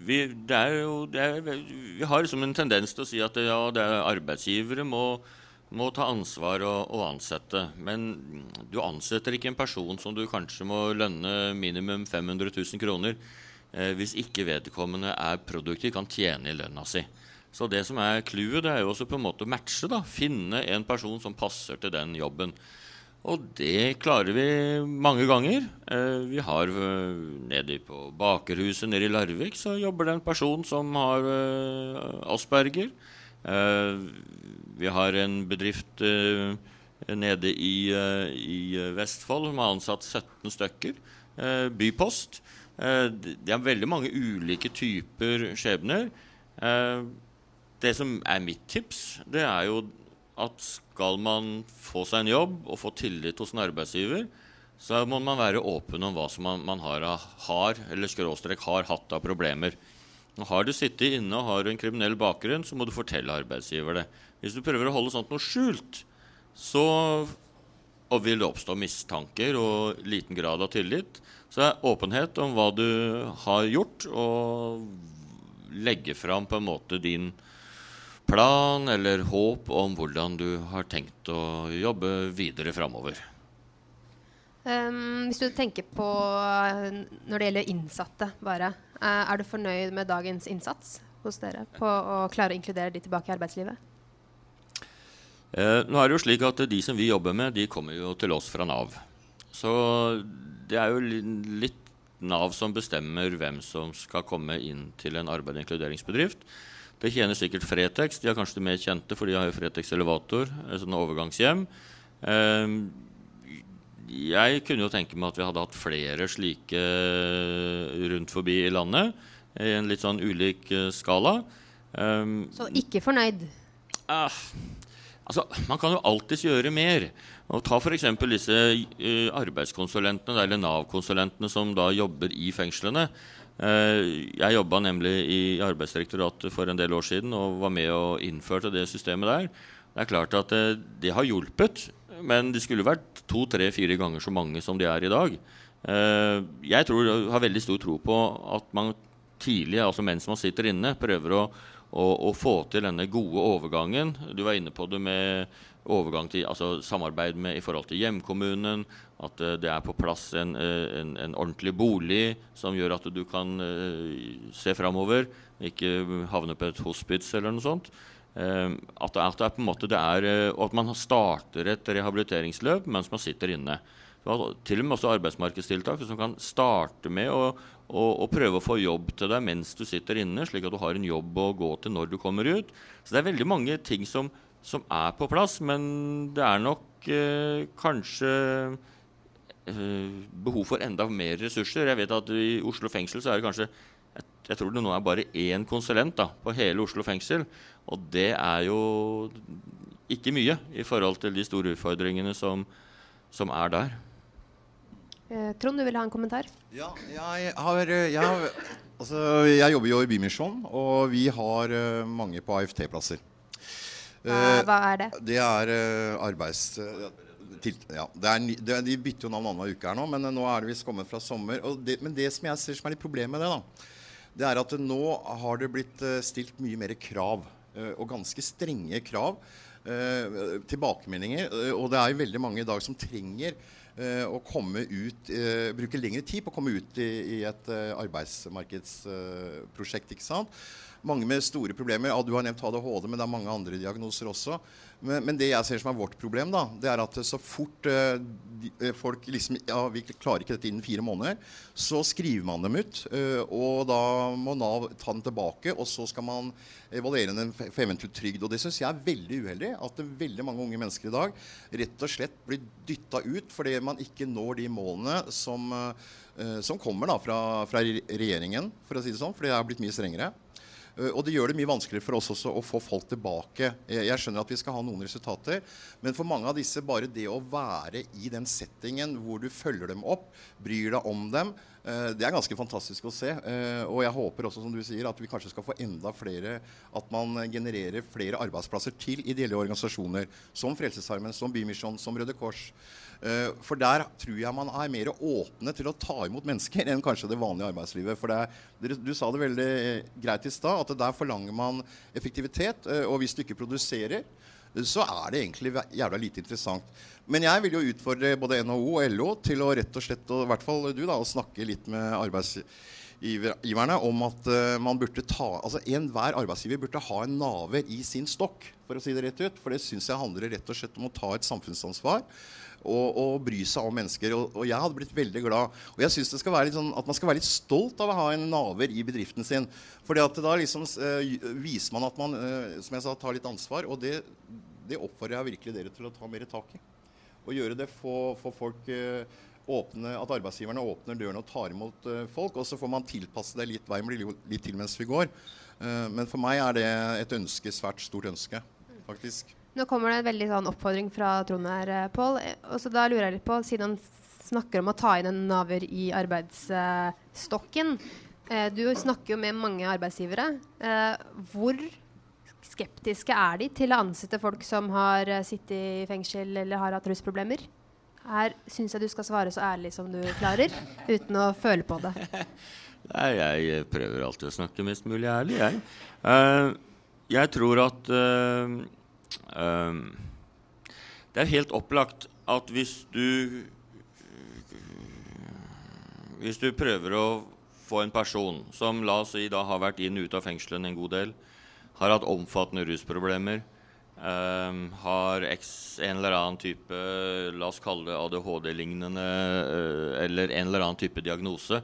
vi, jo, er, vi har liksom en tendens til å si at ja, arbeidsgivere må må ta ansvar og, og, ansette. Men du ansetter ikke en person som du kanskje må lønne minimum 500 000 kroner eh, hvis ikke vedkommende er produktiv, kan tjene i lønna si. Så det som er clouet, det er jo også på en måte å matche. da, Finne en person som passer til den jobben. Og det klarer vi mange ganger. Eh, vi har eh, Nede på Bakerhuset nede i Larvik så jobber det en person som har eh, asperger. Eh, vi har en bedrift eh, nede i, eh, i, Vestfold som har ansatt 17 stykker. Bypost. det er veldig mange ulike typer skjebner. det som er mitt tips, det er jo at skal man få seg en jobb og få tillit hos en arbeidsgiver, så må man være åpen om hva som man, man har, har, eller skråstrek har hatt av problemer. Har du sittet inne og har en kriminell bakgrunn, så må du fortelle arbeidsgiver det. Hvis du prøver å holde sånt noe skjult, så vil det oppstå mistanker og liten grad av tillit. Så er åpenhet om hva du har gjort, og legge fram på en måte din plan eller håp om hvordan du har tenkt å jobbe videre framover. Um, hvis du tenker på når det gjelder innsatte, bare. Uh, er du fornøyd med dagens innsats hos dere på å klare å inkludere de tilbake i arbeidslivet? Uh, nå er det jo slik at De som vi jobber med, de kommer jo til oss fra Nav. Så det er jo litt Nav som bestemmer hvem som skal komme inn til en arbeid- og inkluderingsbedrift. Det tjener sikkert Fretex. De er kanskje de mer kjente, for de har jo Fretex Elevator, et sånt overgangshjem. Uh, jeg kunne jo tenke meg at vi hadde hatt flere slike rundt forbi i landet. I en litt sånn ulik skala. Så ikke fornøyd? Uh, altså, man kan jo alltids gjøre mer. Og Ta f.eks. disse uh, arbeidskonsulentene eller Nav-konsulentene som da jobber i fengslene. Uh, jeg jobba nemlig i Arbeidsdirektoratet for en del år siden og var med og innførte det systemet der. Det er klart at uh, det har hjulpet, men det skulle vært to, tre, fire ganger så mange som de er i dag. Jeg tror, har veldig stor tro på at man tidlig, altså mens man sitter inne, prøver å, å, få til denne gode overgangen. Du var inne på det med overgang til altså samarbeid med, i forhold til hjemkommunen. At uh, det er på plass en, uh, en, en, ordentlig bolig som gjør at du kan se framover. Ikke havne på et hospits eller noe sånt. Uh, at, at, det er på en måte det er, eh, og at man starter et rehabiliteringsløp mens man sitter inne. Så, til og med også arbeidsmarkedstiltak som kan starte med å, å, og, prøve å få jobb til deg mens du sitter inne, slik at du har en jobb å gå til når du kommer ut. Så det er veldig mange ting som, som er på plass, men det er nok eh, kanskje eh, behov for enda mer ressurser. Jeg vet at i Oslo fengsel så er det kanskje jeg, jeg tror det nå er bare én konsulent da, på hele Oslo fengsel. Og det er jo ikke mye i forhold til de store utfordringene som, som er der. Eh, Trond, du vil ha en kommentar? Ja, jeg har, jeg, har, altså, jeg jobber jo i Bymisjonen, og vi har uh, mange på AFT-plasser. Uh, hva er det? Det er uh, arbeids... Til, ja, det er, det, de bytter jo navn annenhver uke her nå, men nå er det visst kommet fra sommer. Det, men det som jeg ser som er litt problemet med det, da, det er at nå har det blitt stilt mye mer krav. Og ganske strenge krav eh, tilbakemeldinger. Eh, og det er jo veldig mange i dag som trenger eh, å komme ut eh, Bruke lengre tid på å komme ut i, i et eh, arbeidsmarkedsprosjekt. ikke sant? Mange med store problemer. Ja, du har nevnt ADHD, men det er mange andre diagnoser også. Men, men, det jeg ser som er vårt problem, da, det er at så fort uh, de, uh, folk liksom Ja, vi klarer ikke dette innen fire måneder. Så skriver man dem ut, uh, og da må Nav ta dem tilbake. Og så skal man evaluere den for eventuelt trygd. Og det syns jeg er veldig uheldig. At veldig mange unge mennesker i dag rett og slett blir dytta ut fordi man ikke når de målene som, som kommer da fra, fra regjeringen, for å si det sånn. For det er blitt mye strengere. Eh, og det gjør det mye vanskeligere for oss også å få folk tilbake. Jeg skjønner at vi skal ha noen resultater, men for mange av disse, bare det å være i den settingen hvor du følger dem opp, bryr deg om dem, eh, det er ganske fantastisk å se. Eh, og jeg håper også, som du sier, at vi kanskje skal få enda flere At man genererer flere arbeidsplasser til ideelle organisasjoner som Frelsesarmen, som Bymisjon, som Røde Kors. Uh, for der tror jeg man er mer åpne til å ta imot mennesker enn kanskje det vanlige arbeidslivet. For det, du sa det veldig greit i stad, at der forlanger man effektivitet. Uh, og hvis du ikke produserer, så er det egentlig jævla lite interessant. Men jeg vil jo utfordre både NHO og LO til å rett og slett, og i hvert fall du, da, å snakke litt med arbeidsgiverne om at man burde ta altså Enhver arbeidsgiver burde ha en naver i sin stokk, for å si det rett ut. For det syns jeg handler rett og slett om å ta et samfunnsansvar og, og, bry seg om mennesker. Og, og, jeg hadde blitt veldig glad. Og jeg syns sånn, at man skal være litt stolt av å ha en naver i bedriften sin. For da liksom, øh, viser man at man øh, som jeg sa, tar litt ansvar. Og det, det, oppfordrer jeg virkelig dere til å ta mer tak i. Og gjøre det, for, for folk øh, åpne, At arbeidsgiverne åpner dørene og tar imot folk. Og så får man tilpasse det litt. Veien blir litt til mens vi går. men for meg er det et ønske, svært stort ønske, faktisk. Nå kommer det en veldig sånn oppfordring fra Trond her, eh, Pål. Og så da lurer jeg litt på, siden han snakker om å ta inn en naver i arbeidsstokken eh, Du snakker jo med mange arbeidsgivere. Eh, hvor skeptiske er de til å ansette folk som har eh, sittet i fengsel eller har hatt rusproblemer? Her syns jeg du skal svare så ærlig som du klarer, uten å føle på det. Nei, jeg prøver alltid å snakke mest mulig ærlig, jeg. Uh, jeg tror at det er helt opplagt at hvis du Hvis du prøver å få en person som la oss si da har vært inn og ut av fengselen en god del, har hatt omfattende rusproblemer, um, har X, en eller annen type La oss kalle det ADHD-lignende uh, eller en eller annen type diagnose.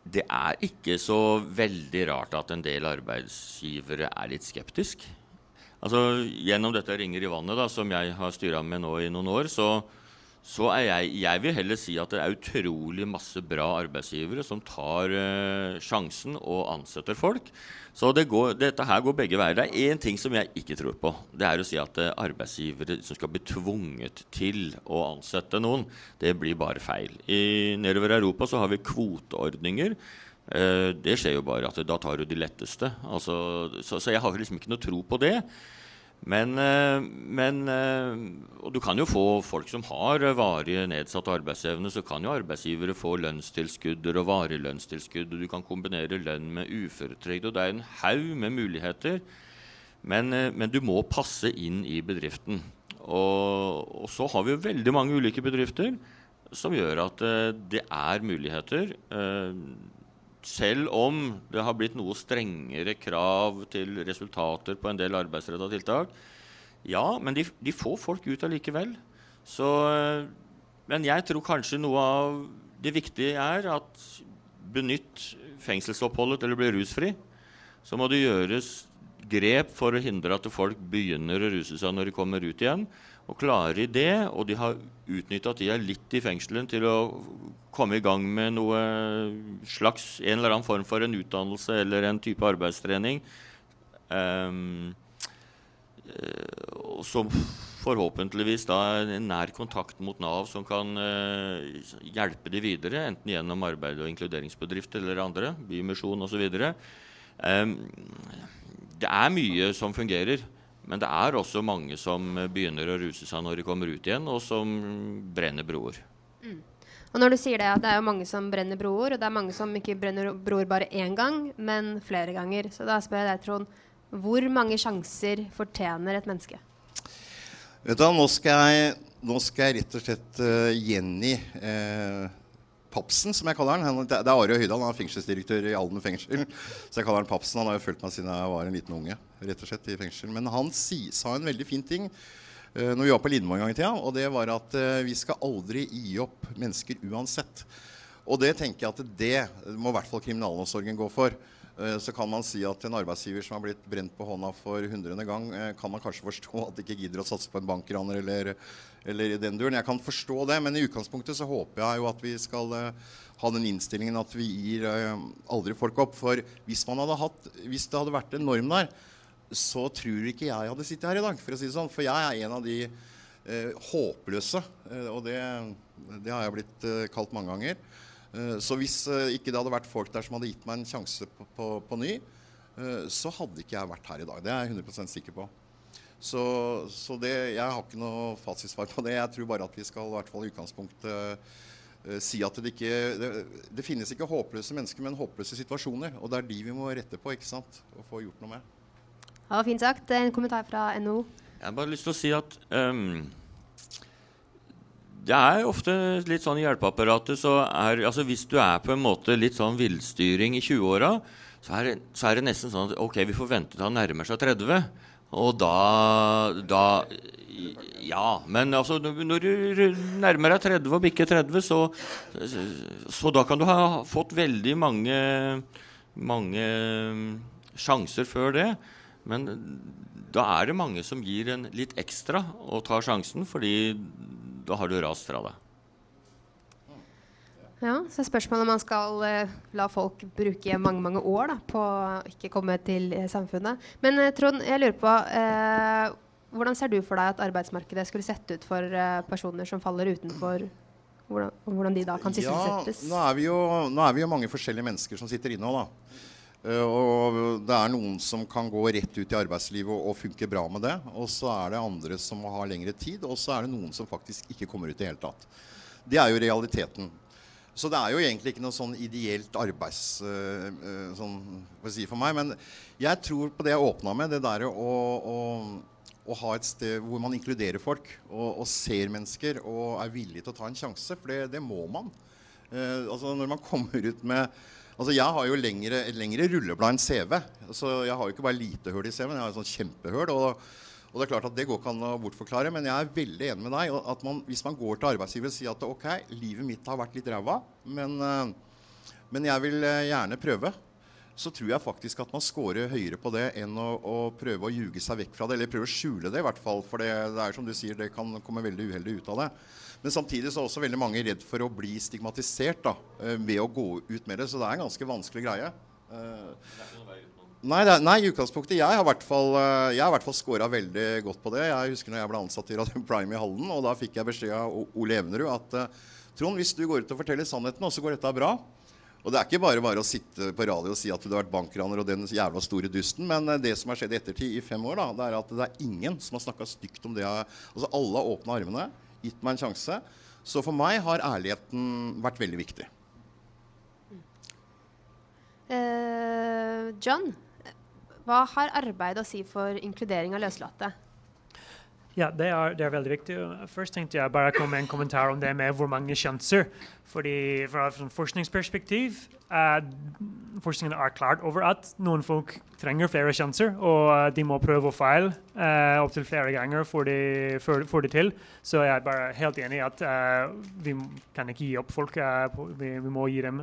Det er ikke så veldig rart at en del arbeidsgivere er litt skeptiske. Altså, Gjennom dette Ringer i vannet, da, som jeg har styra med nå i noen år, så, så, er jeg Jeg vil heller si at det er utrolig masse bra arbeidsgivere som tar uh, sjansen og ansetter folk. Så det går, dette her går begge veier. Det er én ting som jeg ikke tror på. Det er å si at uh, arbeidsgivere som skal bli tvunget til å ansette noen, det blir bare feil. I, nedover Europa så har vi kvoteordninger. Uh, det skjer jo bare at da tar du de letteste. Altså, så, så, jeg har liksom ikke noe tro på det. Men, uh, men uh, Og du kan jo få folk som har varig nedsatt arbeidsevne, så kan jo arbeidsgivere få lønnstilskudder og varig lønnstilskudd, og du kan kombinere lønn med uføretrygd, og det er en haug med muligheter. Men, men, du må passe inn i bedriften. Og, og så har vi jo veldig mange ulike bedrifter som gjør at det er muligheter. Selv om det har blitt noe strengere krav til resultater på en del arbeidsretta tiltak. Ja, men de, de, får folk ut allikevel. Så, men jeg tror kanskje noe av det viktige er at benytt fengselsoppholdet til å bli rusfri. Så må det gjøres grep for å hindre at folk begynner å ruse seg når de kommer ut igjen. Og klarer de det, og de har utnytta tida litt i fengselen til å komme i gang med noe slags, en eller annen form for en utdannelse eller en type arbeidstrening, um, og så forhåpentligvis da en nær kontakt mot Nav som kan uh, hjelpe de videre, enten gjennom arbeid- og inkluderingsbedrifter eller andre, Bymisjon osv. Um, det er mye som fungerer. Men det er også mange som begynner å ruse seg når de kommer ut igjen, og som brenner broer. Mm. Og når du sier det at det er jo mange som brenner broer, og det er mange som ikke brenner broer bare én gang, men flere ganger. Så da spør jeg deg, Trond, hvor mange sjanser fortjener et menneske? Vet du, Nå skal jeg, nå skal jeg rett og slett uh, gjengi uh, Papsen, som jeg kaller han. Det er Are Høydahl, han er fengselsdirektør i Alden fengsel. Så jeg kaller han Papsen. Han har jo fulgt meg siden jeg var en liten unge. Rett og slett i fengsel. Men han si, sa en veldig fin ting uh, når vi var på Lindmo en gang i tida. Og det var at uh, vi skal aldri gi opp mennesker uansett. Og det tenker jeg at det må i hvert fall kriminalomsorgen gå for. Uh, så kan man si at en arbeidsgiver som har blitt brent på hånda for hundrede gang, kan man kanskje forstå at de ikke gidder å satse på en bankraner eller eller i den duren. Jeg kan forstå det, men i utgangspunktet så håper jeg jo at vi skal ha den innstillingen at vi gir aldri folk opp. For hvis, hadde hatt, hvis, det hadde vært en norm der, så tror ikke jeg hadde sittet her i dag. For å si det sånn. For jeg er en av de eh, håpløse, og det, det, har jeg blitt kalt mange ganger. så hvis ikke det hadde vært folk der som hadde gitt meg en sjanse på, på, på ny, så hadde ikke jeg vært her i dag. Det er jeg 100% sikker på. Så, så det, jeg har ikke noe fasitsvar på det. Jeg tror bare at vi skal i hvert fall i utgangspunktet si at det ikke det, det, finnes ikke håpløse mennesker, men håpløse situasjoner. Og det er de vi må rette på ikke sant? og få gjort noe med. Ja, Fint sagt. En kommentar fra NHO. Jeg har bare lyst til å si at um, det er ofte litt sånn i hjelpeapparatet så er altså Hvis du er på en måte litt sånn villstyring i 20-åra, så, så, er det nesten sånn at ok, vi får vente til han nærmer seg 30. Og da, da Ja. Men altså, når du nærmer deg 30 og bikker 30, så, så da kan du ha fått veldig mange, mange sjanser før det. Men da er det mange som gir en litt ekstra og tar sjansen, fordi da har du rast fra deg. Ja, så spørsmålet om man skal uh, la folk bruke mange mange år da, på å ikke komme til uh, samfunnet. Men uh, Trond, jeg lurer på hvordan ser du for deg at arbeidsmarkedet skulle sett ut for personer som faller utenfor? Hvordan, hvordan de da kan sysselsettes? Ja, nå er, jo, nå er, vi jo, mange forskjellige mennesker som sitter inne òg, da. Og det er noen som kan gå rett ut i arbeidslivet og, funke bra med det. Og så er det andre som må ha lengre tid. Og så er det noen som faktisk ikke kommer ut i det hele tatt. Det er jo realiteten. Så det er jo egentlig ikke noe sånn ideelt arbeids... Uh, å si for meg. Men jeg tror på det jeg åpna med, det der å, å, å, ha et sted hvor man inkluderer folk og, og, ser mennesker og er villig til å ta en sjanse. For det, det må man. Eh, altså Når man kommer ut med Altså Jeg har jo lengre, lengre rulleblad enn CV. Så jeg har jo ikke bare lite hull i CV-en, jeg har et sånt kjempehull. Og og det er klart at det går ikke an å bortforklare, men jeg er veldig enig med deg. at man, Hvis man går til arbeidsgiver og sier at ok, livet mitt har vært litt ræva, men, uh, men, jeg vil uh, gjerne prøve, så tror jeg faktisk at man scorer høyere på det enn å, å, prøve å ljuge seg vekk fra det. Eller prøve å skjule det, i hvert fall. For det, det, er som du sier, det kan komme veldig uheldig ut av det. Men samtidig så er også veldig mange redd for å bli stigmatisert da, uh, ved å gå ut med det. Så det er en ganske vanskelig greie. Uh, Nei, nei, i utgangspunktet. Jeg har i hvert fall, eh, jeg scora veldig godt på det. Jeg husker når jeg ble ansatt i Radio Prime i Halden, og da fikk jeg beskjed av Ole Evnerud at eh, Trond, hvis du går ut og forteller sannheten, og så går dette bra Og det er ikke bare bare å sitte på radio og si at du har vært bankraner og den jævla store dusten, men eh, det som har skjedd i ettertid i fem år, da, det er at det er ingen som har snakka stygt om det. Altså Alle har åpna armene, gitt meg en sjanse. Så for meg har ærligheten vært veldig viktig. Uh, John, hva har arbeid å si for inkludering av løslatte? Ja, det er, det er, veldig viktig. Først tenkte jeg bare komme med en kommentar om det med hvor mange sjanser. Fordi Fra et forskningsperspektiv er forskningen er klart over at noen folk trenger flere sjanser, og de må prøve og feile uh, opptil flere ganger for de, for det til. Så jeg er bare helt enig i at uh, vi kan ikke gi opp folk. Uh, vi, vi, må gi dem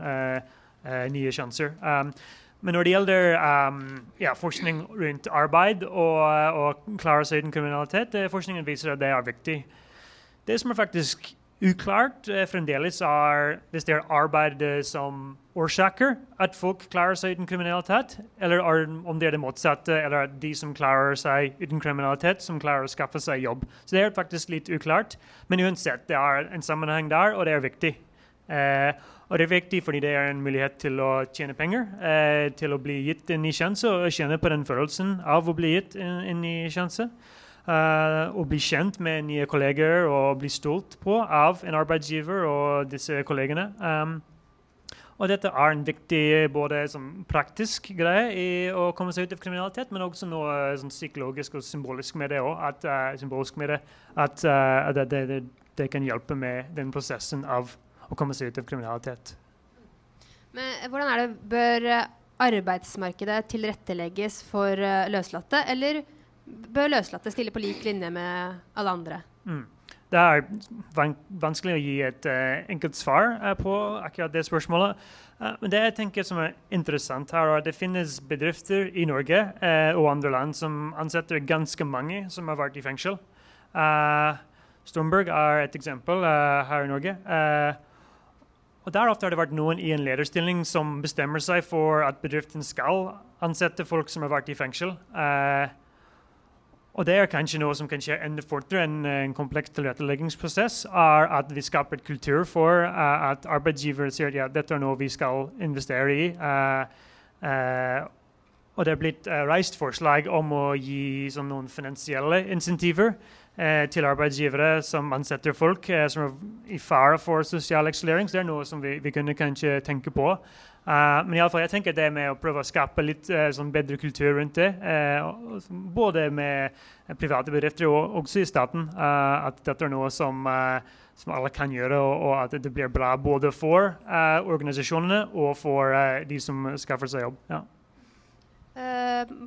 nye sjanser. Um, men når det gjelder um, ja, forskning rundt arbeid og, og klare seg uten kriminalitet, eh, forskningen viser at det er viktig. Det som er faktisk uklart eh, fremdeles, er hvis det er arbeid som årsaker at folk klarer seg uten kriminalitet, eller om det er det motsatte, eller at de som klarer seg uten kriminalitet, som klarer å skaffe seg jobb. Så det er faktisk litt uklart. Men uansett, det er en sammenheng der, og det er viktig. Eh, og det er viktig fordi det er en mulighet til å tjene penger, eh, til å bli gitt en ny sjanse og kjenne på den følelsen av å bli gitt en, en ny sjanse. Uh, bli kjent med nye kolleger og bli stolt på av en arbeidsgiver og disse kollegene. Um, og dette er en viktig både praktisk greie i å komme seg ut av kriminalitet, men også noe sånn, psykologisk og symbolisk med det òg. At, uh, med det, at, uh, det, det, det, kan hjelpe med den prosessen av å komme seg ut av kriminalitet. Men eh, hvordan er det, Bør eh, arbeidsmarkedet tilrettelegges for uh, løslatte, eller bør løslatte stille på lik linje med alle andre? Mm. Det er van vanskelig å gi et uh, enkelt svar uh, på akkurat det spørsmålet. men det jeg tenker som er interessant her, er at det finnes bedrifter i Norge og andre land som ansetter ganske mange som har vært i fengsel. Stormberg er et eksempel her i Norge. Og Der ofte har det vært noen i en lederstilling som bestemmer seg for at bedriften skal ansette folk som har vært i fengsel. Uh, og det er kanskje noe som kan skje enda fortere enn en kompleks tilretteleggingsprosess. er At vi skaper et kultur for uh, at arbeidsgiver sier at ja, dette er noe vi skal investere i. Uh, og det er blitt reist forslag om å gi sånn, noen finansielle insentiver eh, til arbeidsgivere som ansetter folk eh, som er i fare for sosial ekskludering. Så det er noe som vi, vi kunne kanskje tenke på. Uh, men i alle fall, jeg tenker det med å prøve å skape litt uh, sånn bedre kultur rundt det, uh, både med private bedrifter og også i staten, at dette er noe som, som alle kan gjøre, og, og, at det blir bra både for organisasjonene og for de som skaffer seg jobb. Ja.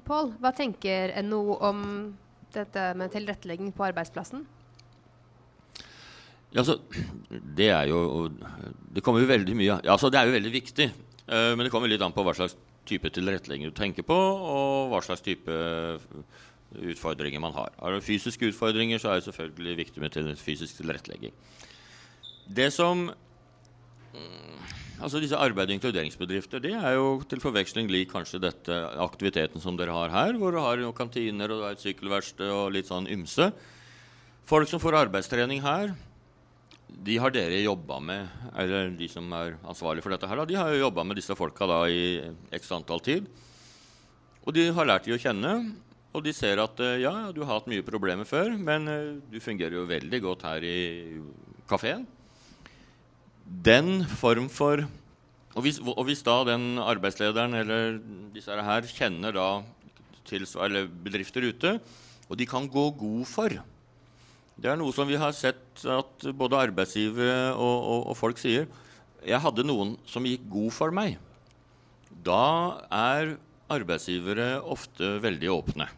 Pål, hva tenker NHO om dette med tilrettelegging på arbeidsplassen? Ja, altså, det er jo Det kommer jo veldig mye altså, Det er jo veldig viktig. Uh, men det kommer litt an på hva slags type tilrettelegging du tenker på, og hva slags type utfordringer man har. Har du fysiske utfordringer, så er det selvfølgelig viktig med til fysisk tilrettelegging. Det som Altså disse arbeid- og inkluderingsbedrifter det er jo til forveksling lik kanskje dette aktiviteten som dere har her, hvor du har jo kantiner og et sykkelverksted og litt sånn ymse. Folk som får arbeidstrening her, de har dere jobba med, eller de som er ansvarlige for dette her, de har jo jobba med disse folka da i x antall tid. Og de har lært de å kjenne, og de ser at eh, ja, du har hatt mye problemer før, men eh, du fungerer jo veldig godt her i kafeen den form for og hvis, og hvis, da den arbeidslederen eller disse her kjenner da til, bedrifter ute, og de kan gå god for Det er noe som vi har sett at både arbeidsgivere og, og, og folk sier. Jeg hadde noen som gikk god for meg. Da er arbeidsgivere ofte veldig åpne.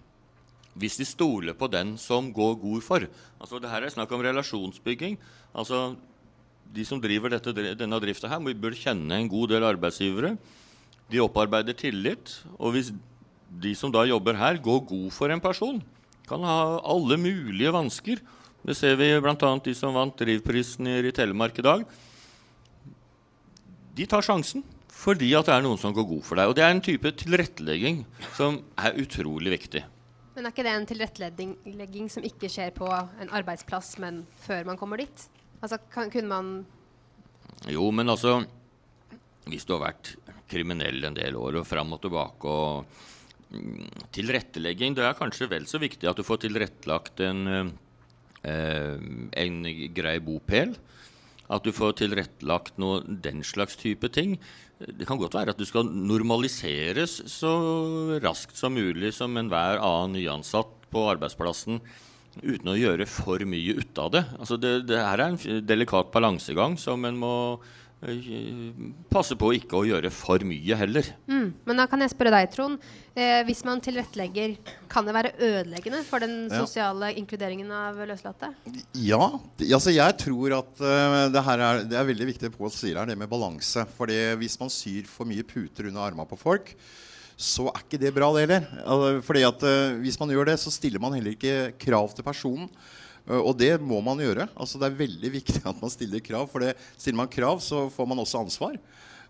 Hvis de stoler på den som går god for. Altså, det her er snakk om relasjonsbygging. Altså, de som driver dette, denne drifta her, bør kjenne en god del arbeidsgivere. De opparbeider tillit. Og hvis de som da jobber her, går god for en person, kan ha alle mulige vansker. Det ser vi bl.a. de som vant Drivprisen i Telemark i dag. De tar sjansen fordi at det er noen som går god for deg. Og det er en type tilrettelegging som er utrolig viktig. Men er ikke det en tilrettelegging som ikke skjer på en arbeidsplass, men før man kommer dit? Altså, kan, kunne man Jo, men altså Hvis du har vært kriminell en del år og fram og tilbake og mm, Tilrettelegging Det er kanskje vel så viktig at du får tilrettelagt en, eh, en grei bopel. At du får tilrettelagt noe, den slags type ting. Det kan godt være at du skal normaliseres så raskt som mulig som enhver annen nyansatt på arbeidsplassen uten å gjøre for mye ut av det. Altså det, det her er en delikat balansegang som en må eh, passe på ikke å gjøre for mye heller. Mm. Men da kan jeg spørre deg, Trond. Eh, hvis man tilrettelegger, kan det være ødeleggende for den Ja. sosiale inkluderingen av løslatte? Ja. Altså jeg tror at uh, det her er, det er veldig viktig på å si her, det med balanse. Fordi hvis man syr for mye puter under armene på folk, så er ikke det bra, det heller. Altså, fordi at eh, Hvis man gjør det, så stiller man heller ikke krav til personen. Eh, og det må man gjøre. Altså Det er veldig viktig at man stiller krav. For det, stiller man krav, så får man også ansvar.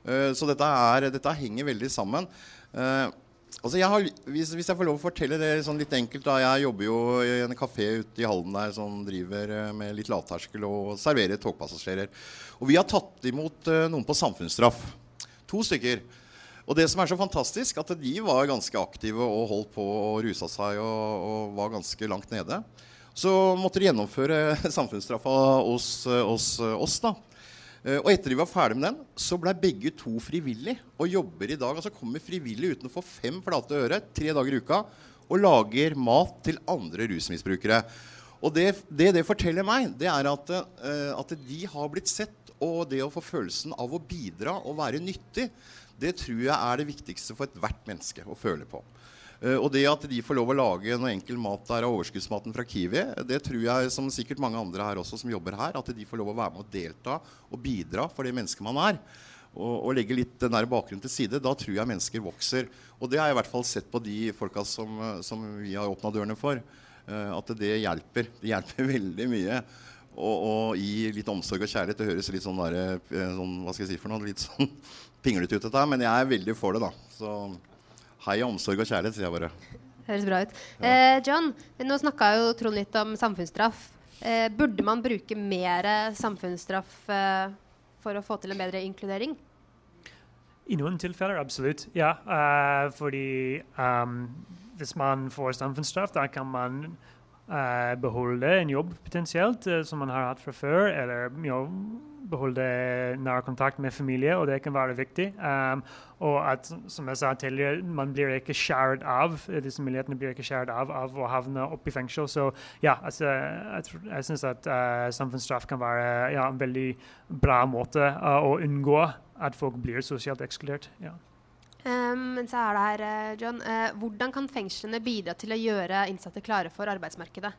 Eh, så dette, er, dette henger veldig sammen. Altså jeg har, hvis, hvis jeg får lov å fortelle det sånn litt enkelt da, Jeg jobber jo i en kafé ute i Halden der som driver med litt lavterskel og serverer togpassasjerer. Og vi har tatt imot noen på samfunnsstraff. To stykker. Og det som er så fantastisk, at de var ganske aktive og holdt på og rusa seg og, og var ganske langt nede. Så måtte de gjennomføre samfunnsstraffa hos, hos oss, da. Eh, Og etter de var ferdig med den, så ble begge to frivillig og jobber i dag. Altså kommer frivillig uten å få fem flate øre tre dager i uka og lager mat til andre rusmisbrukere. Og det det, det forteller meg, det er at, eh, at de har blitt sett, og det å få følelsen av å bidra og være nyttig, det tror jeg er det viktigste for ethvert menneske å føle på. Eh, og det at de får lov å lage noe enkel mat der av overskuddsmaten fra Kiwi, det tror jeg, som sikkert mange andre her også som jobber her, at de får lov å være med og delta og bidra for det mennesket man er. Og, og legge litt den der bakgrunnen til side. Da tror jeg mennesker vokser. Og det har jeg i hvert fall sett på de folka som, som vi har åpna dørene for. eh, at det hjelper. Det hjelper veldig mye. Og, og gi litt omsorg og kjærlighet. Det høres litt sånn, der, eh, sånn hva skal jeg si for noe, litt sånn pinglete ut, dette her. Men jeg er veldig for det, da. Så hei omsorg og kjærlighet, sier jeg bare. Høres bra ut. Eh, John, nå snakka jo Trond litt om samfunnsstraff. Eh, burde man bruke mer samfunnsstraff eh, for å få til en bedre inkludering? I noen tilfeller, absolutt. Ja, Uh, fordi um, hvis man får samfunnsstraff, da kan man beholde en jobb potensielt eh, som man har hatt fra før, eller you know, beholde nær kontakt med familie, og det kan være viktig. Um, og at, som jeg sa tidligere, man blir ikke skjæret av, eh, disse mulighetene blir ikke av av å havne opp i fengsel. Så ja, altså, jeg, jeg syns at uh, samfunnsstraff kan være ja, en veldig bra måte uh, å unngå at folk blir sosialt ekskludert. Ja. Um, men så er det her, eh, John. Uh, hvordan kan fengslene bidra til å gjøre innsatte klare for arbeidsmarkedet?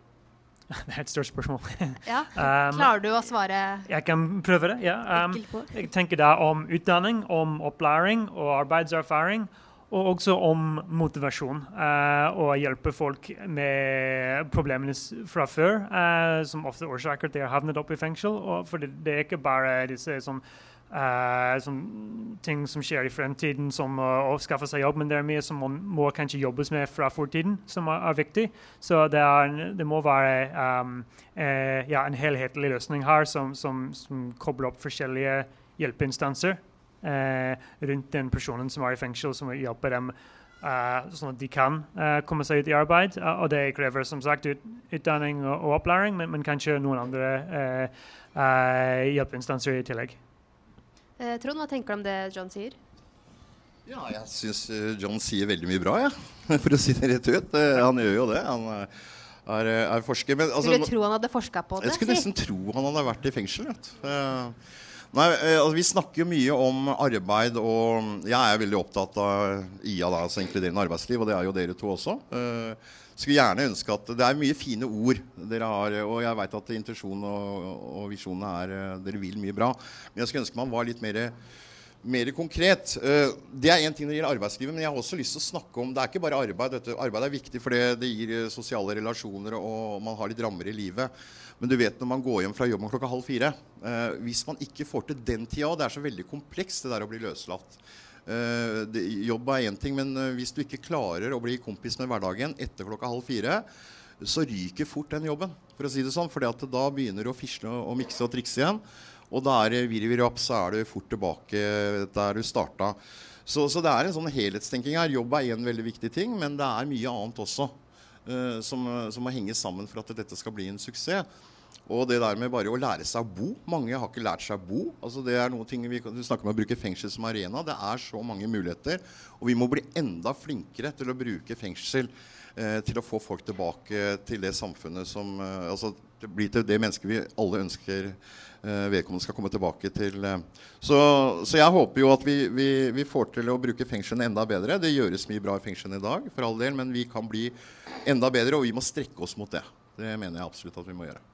Det er et stort spørsmål. Ja. Um, Klarer du å svare Jeg kan prøve det. ja. Um, jeg tenker da om utdanning, om opplæring og arbeidserfaring. Og også om motivasjon. uh, og hjelpe folk med problemene fra før, uh, som ofte årsaker at de har havnet opp i fengsel. For det, det er ikke bare disse sånn, eh, som, ting som skjer i fremtiden, som å- skaffe seg jobb, men det er mye som man må kanskje jobbes med fra fortiden, som er, er viktig. Så det, er, det må være um, uh, ja, en helhetlig løsning her, som, som, som kobler opp forskjellige hjelpeinstanser uh, rundt den personen som er i fengsel, som hjelper dem sånn at de kan komme seg ut i arbeid. Og det krever som sagt ut, utdanning og, og opplæring, men, men kanskje noen andre hjelpeinstanser i tillegg. Eh, Trond, hva tenker du om det John sier? Ja, jeg syns John sier veldig mye bra, jeg. For å si det rett ut. Eh, Han gjør jo det. Han eh, er, er forsker. Men altså, Skulle tro han hadde forska på det. jeg skulle si. nesten tro han hadde vært i fengsel. Vet. Eh, Nei, eh, altså, Vi snakker jo mye om arbeid, og jeg er veldig opptatt av IA, da, altså inkluderende arbeidsliv, og det er jo dere to også. Eh, skulle gjerne ønske at Det er mye fine ord dere har, og jeg veit at intensjonen og, og visjonene er eh, Dere vil mye bra. Men jeg skulle ønske man var litt mer mer konkret. Eh, det er én ting når det gjelder arbeidslivet, men jeg har også lyst til å snakke om Det er ikke bare arbeid. Dette. Arbeid er viktig fordi det gir eh, sosiale relasjoner, og man har litt rammer i livet. Men du vet når man går hjem fra jobben klokka halv fire Hvis man ikke får til den tida, og det er så veldig komplekst det der å bli løslatt det, Jobb er én ting, men eh, hvis du ikke klarer å bli kompis med hverdagen etter klokka halv fire, så ryker fort den jobben, for å si det sånn. For da begynner du å fisle og, mikse og trikse igjen. Og da er det opp, så er du fort tilbake der du starta. Så, så det er en sånn helhetstenking her. Jobb er én veldig viktig ting, men det er mye annet også uh, som, som må henge sammen for at dette skal bli en suksess. Og det der med bare å lære seg å bo. Mange har ikke lært seg å bo. Altså det er noen ting vi, snakker om å bruke fengsel som arena. Det er så mange muligheter. Og vi må bli enda flinkere til å bruke fengsel eh, til å få folk tilbake til det samfunnet som eh, altså, blir til det mennesket vi alle ønsker eh, vedkommende skal komme tilbake til. eh. Så, så jeg håper jo at vi, vi, vi får til å bruke fengslene enda bedre. Det gjøres mye bra i fengslene i dag, for all del, men vi kan bli enda bedre, og vi må strekke oss mot det. Det mener jeg absolutt at vi må gjøre.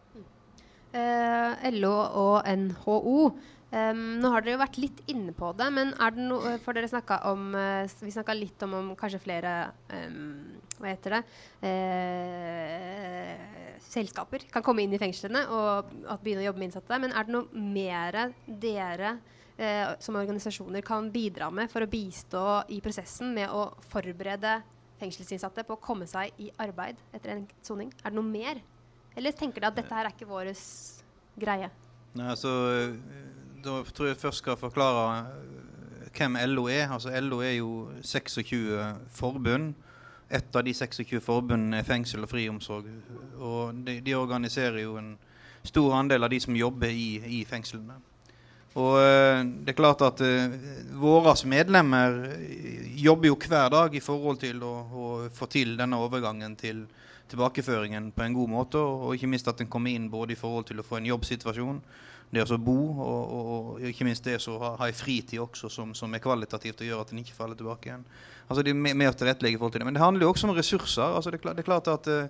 Eh, LO og NHO. Um, nå har dere jo vært litt inne på det, men er det noe For dere snakka om uh, Vi snakka litt om, om kanskje flere um, Hva heter det? Uh, selskaper kan komme inn i fengslene og at begynne å jobbe med innsatte. Men er det noe mer dere uh, som organisasjoner kan bidra med for å bistå i prosessen med å forberede fengselsinnsatte på å komme seg i arbeid etter en soning? Er det noe mer? Eller tenker du at dette her er ikke vår greie? Nei, altså, da tror jeg først skal forklare eh, hvem LO er. Altså, LO er jo 26 forbund. Et av de 26 forbundene er fengsel og friomsorg. Og de, de organiserer jo en stor andel av de som jobber i, i fengslene. Og eh, det er klart at uh, våre medlemmer jobber jo hver dag i forhold til å, å få til denne overgangen til tilbakeføringen på en god måte, og, ikke minst at en kommer inn både i forhold til å få en jobbsituasjon, det å bo, og, og, og ikke minst det å ha, ha en fritid også som, som er kvalitativt og gjør at en ikke faller tilbake igjen. Altså det er med tilrettelegge i forhold til det. Men det handler jo også om ressurser. altså Det det er klart at uh,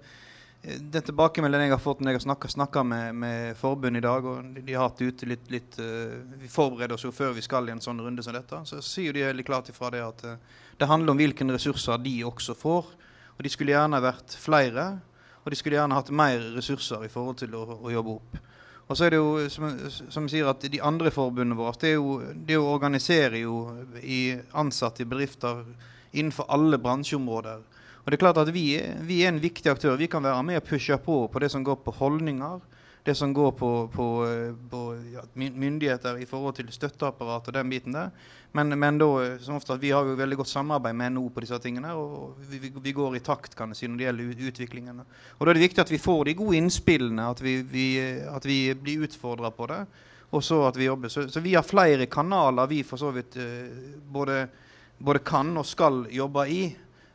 den tilbakemeldingen jeg har fått når jeg har snakka med, med forbund i dag, og de, har hatt ute litt, litt uh, Vi forbereder oss jo før vi skal i en sånn runde som dette. Så sier de veldig klart ifra det at uh, det handler om hvilke ressurser de også får. Og de skulle gjerne vært flere, og de skulle gjerne hatt mer ressurser i forhold til å, å jobbe opp. Og så er det jo, som, som sier, at de andre forbundene våre det, er jo, det å organisere jo i ansatte i bedrifter innenfor alle bransjeområder. Og det er klart at vi, vi, er en viktig aktør. Vi kan være med og pushe på på det som går på holdninger. Det som går på, på, på ja, myndigheter i forhold til støtteapparat og den biten der. Men, men da, som ofte, vi har jo veldig godt samarbeid med NHO på disse tingene. Og vi, vi, går i takt kan jeg si, når det gjelder utviklingen. Og Da er det viktig at vi får de gode innspillene, at vi, vi, at vi blir utfordra på det. Og så at vi jobber. Så, så, vi har flere kanaler vi for så vidt eh, både, både kan og skal jobbe i.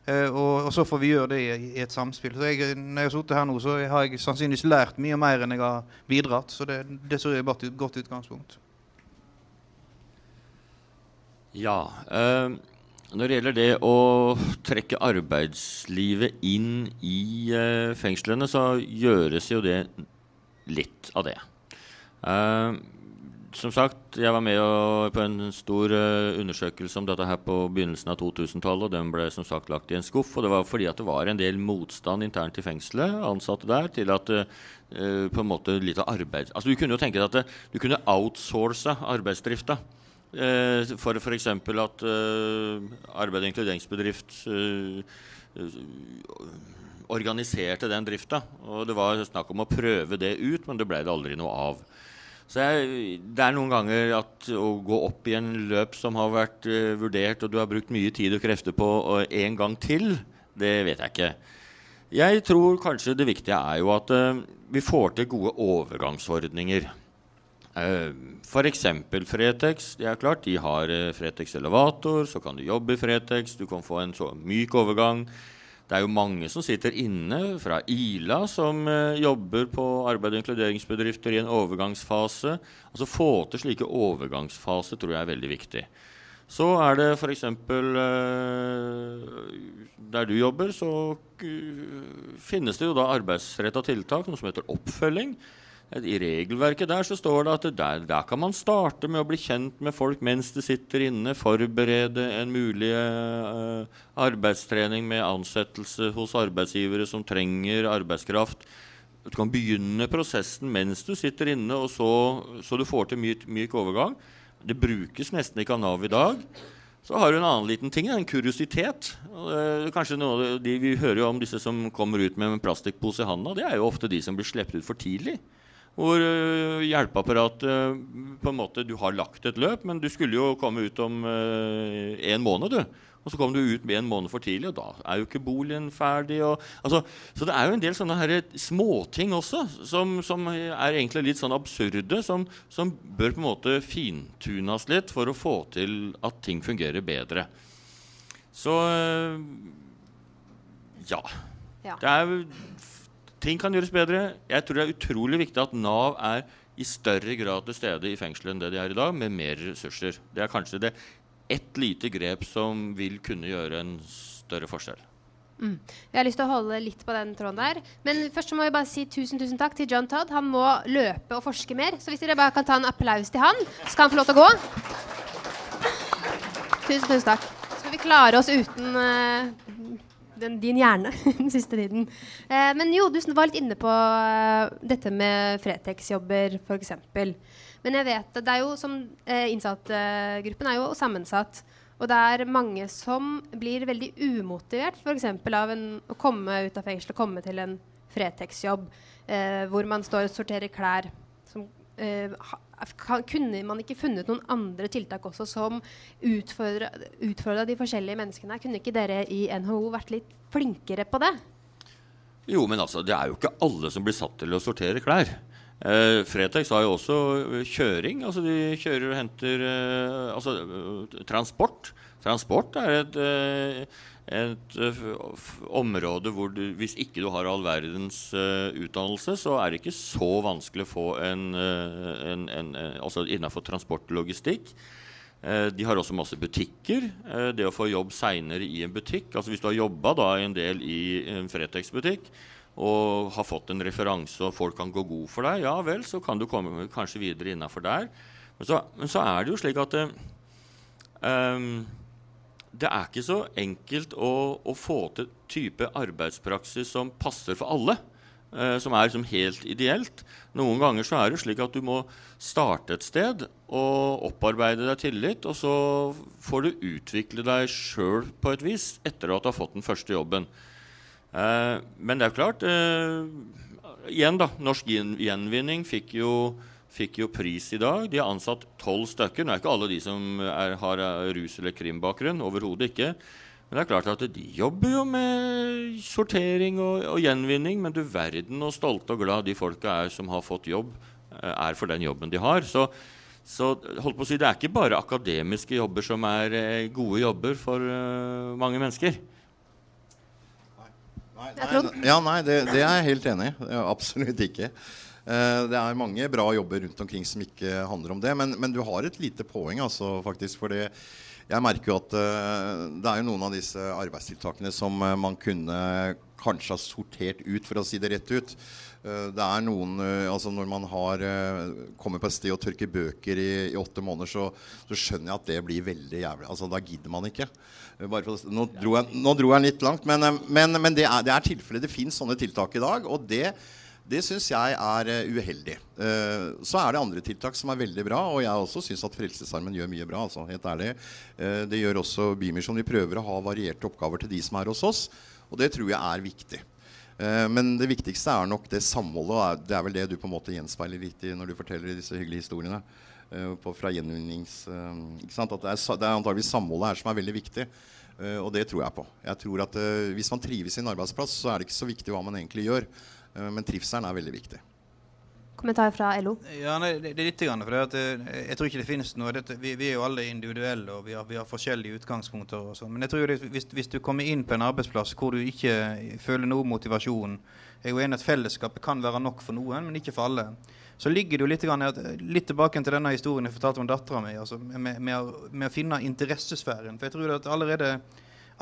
Uh, og, og, så får vi gjøre det i, i et samspill. Så jeg, når jeg har her nå, så har jeg sannsynligvis lært mye mer enn jeg har bidratt. Så det, det tror jeg til et godt utgangspunkt. Ja. Uh, når det gjelder det å trekke arbeidslivet inn i uh, fengslene, så gjøres jo det litt av det. Uh, som sagt, jeg var med på en stor uh, undersøkelse om dette her på begynnelsen av 2000-tallet. og Den ble som sagt lagt i en skuff. og Det var fordi at det var en del motstand internt i fengselet, ansatte der, til at uh, på en måte litt av arbeid... Altså Du kunne jo tenke deg at det, du kunne outsource arbeidsdrifta. For f.eks. at arbeid- og inkluderingsbedrift organiserte den drifta. Og det var snakk om å prøve det ut, men det ble det aldri noe av. Så jeg, Det er noen ganger at å gå opp i en løp som har vært uh, vurdert, og du har brukt mye tid og krefter på uh, en gang til, det vet jeg ikke. Jeg tror kanskje det viktige er jo at uh, vi får til gode overgangsordninger. Uh, F.eks. Fretex. Det er klart, De har Fretex elevator, så kan du jobbe i Fretex. Du kan få en så myk overgang. Det er jo mange som sitter inne fra Ila, som eh, jobber på arbeid- og inkluderingsbedrifter i en overgangsfase. Altså Få til slike overgangsfaser tror jeg er veldig viktig. Så er det f.eks. Eh, der du jobber, så finnes det jo da arbeidsretta tiltak, noe som heter oppfølging. I regelverket der så står det at der, der, kan man starte med å bli kjent med folk mens de sitter inne, forberede en mulig uh, arbeidstrening med ansettelse hos arbeidsgivere som trenger arbeidskraft. Du kan begynne prosessen mens du sitter inne, og så, så du får til myk, myk overgang. Det brukes nesten ikke av Nav i dag. Så har du en annen liten ting, en kuriositet. Uh, kanskje noe, de, Vi hører jo om disse som kommer ut med en plastikkpose i handa. Det er jo ofte de som blir sluppet ut for tidlig. Hvor uh, hjelpeapparatet uh, på en måte, Du har lagt et løp, men du skulle jo komme ut om uh, en måned. du. Og så kom du ut med en måned for tidlig, og da er jo ikke boligen ferdig. Og, altså, så det er jo en del sånne her småting også som, som, er egentlig litt sånn absurde, som, som, bør på en måte fintunes litt for å få til at ting fungerer bedre. Så ja. Ja. Det er, ting kan gjøres bedre. Jeg tror det er utrolig viktig at Nav er i større grad til stede i fengselet enn det de er i dag, med mer ressurser. Det er kanskje det ett lite grep som vil kunne gjøre en større forskjell. Mm. Jeg har lyst til å holde litt på den tråden der. Men først må vi bare si tusen tusen takk til John Todd. Han må løpe og forske mer. Så hvis dere bare kan ta en applaus til han, så skal han få lov til å gå. Tusen, tusen takk. Så skal vi klare oss uten uh, den, din hjerne den siste tiden. Eh, men jo, du var litt inne på uh, dette med Fretex-jobber, f.eks. Men jeg vet det er jo som Innsattgruppen er jo sammensatt. Og det er mange som blir veldig umotivert f.eks. av en, å komme ut av fengsel og komme til en Fretex-jobb eh, hvor man står og sorterer klær. Som, eh, kunne man ikke funnet noen andre tiltak også som utfordra de forskjellige menneskene? Kunne ikke dere i NHO vært litt flinkere på det? Jo, men altså, det er jo ikke alle som blir satt til å sortere klær. Eh, Fretex har jo også kjøring. altså De kjører og henter eh, altså, eh, transport. Transport er et, eh, et, område hvor du, hvis ikke du har all verdens uh, utdannelse, så er det ikke så vanskelig å få en, en, en altså innenfor transportlogistikk. Uh, de har også masse butikker. Uh, det å få jobb seinere i en butikk altså Hvis du har jobba en del i en Fretex-butikk, og har fått en referanse, og folk kan gå god for deg, ja vel, så kan du komme kanskje videre innafor der. Men så, men så, er det jo slik at um, det er ikke så enkelt å, å, få til type arbeidspraksis som passer for alle. Eh, som er som helt ideelt. Noen ganger så er det slik at du må starte et sted og opparbeide deg tillit, og så får du utvikle deg sjøl på et vis etter at du har fått den første jobben. Eh, men det er jo klart eh, Igjen, da. Norsk Gjenvinning fikk jo, fikk jo, pris i dag. De har ansatt tolv stykker. Nå er ikke alle de som er, har eh, rus- eller krimbakgrunn. Overhodet ikke. Men det er klart at de jobber jo med sortering og, og gjenvinning. Men du verden og stolte og glad de folka er som har fått jobb, er for den jobben de har. Så, så holdt på å si, det er ikke bare akademiske jobber som er gode jobber for uh, mange mennesker. Nei, nei, ja, nei det, det, er jeg helt enig i. Absolutt ikke. Uh, det er mange bra jobber rundt omkring som ikke handler om det. Men, men du har et lite poeng, altså, faktisk. For jeg merker jo at uh, det er jo noen av disse arbeidstiltakene som uh, man kunne kanskje ha sortert ut, for å si det rett ut. Det er noen altså Når man har kommer på et sted og tørker bøker i, i åtte måneder, så, så, skjønner jeg at det blir veldig jævlig. Altså Da gidder man ikke. For, nå, dro jeg, nå, dro jeg, litt langt, men, eh, men, men det er, det er tilfellet. Det fins sånne tiltak i dag. Og det, det syns jeg er uh, uheldig. Uh, så er det andre tiltak som er veldig bra. Og jeg også syns at Frelsesarmen gjør mye bra. Altså, helt ærlig. Uh, det gjør også Bymisjonen. Vi prøver å ha varierte oppgaver til de som er hos oss. Og det tror jeg er viktig. Men det viktigste er nok det samholdet. Det er vel det du på en måte gjenspeiler litt i når du forteller disse hyggelige historiene. Eh, fra gjenvinnings... Eh, at det er, det er antageligvis samholdet her som er veldig viktig. Og det tror jeg på. Jeg tror at Hvis man trives i en arbeidsplass, så er det ikke så viktig hva man egentlig gjør. Uh, men trivselen er veldig viktig. Kommentar fra LO? Ja, nei, det, det, er litt grann, for at, Jeg tror ikke det finnes noe Det, vi, vi, er jo alle individuelle og vi har, vi har forskjellige utgangspunkter. og sånn, Men jeg tror det, hvis, hvis, du kommer inn på en arbeidsplass hvor du ikke føler noe motivasjon Jeg er jo enig at fellesskapet kan være nok for noen, men ikke for alle så ligger det jo litt, litt tilbake til denne historien jeg fortalte om dattera mi. Altså med, med, med, å finne interessesfæren. For jeg tror at allerede,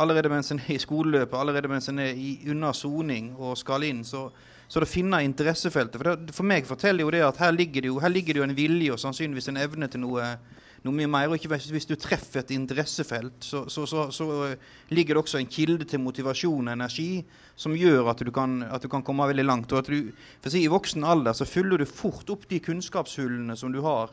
allerede mens en er i skoleløpet, allerede mens en er i, under soning og skal inn, så, så det å finne interessefeltet. For, det, for meg forteller jo det at her ligger det jo, ligger det jo en vilje og sannsynligvis en evne til noe noe mye mer. Og ikke hvis du treffer et interessefelt, så, så, så, så, ligger det også en kilde til motivasjon og energi som gjør at du kan, at du kan komme veldig langt. Og at du, for å si, I voksen alder så fyller du fort opp de kunnskapshullene som du har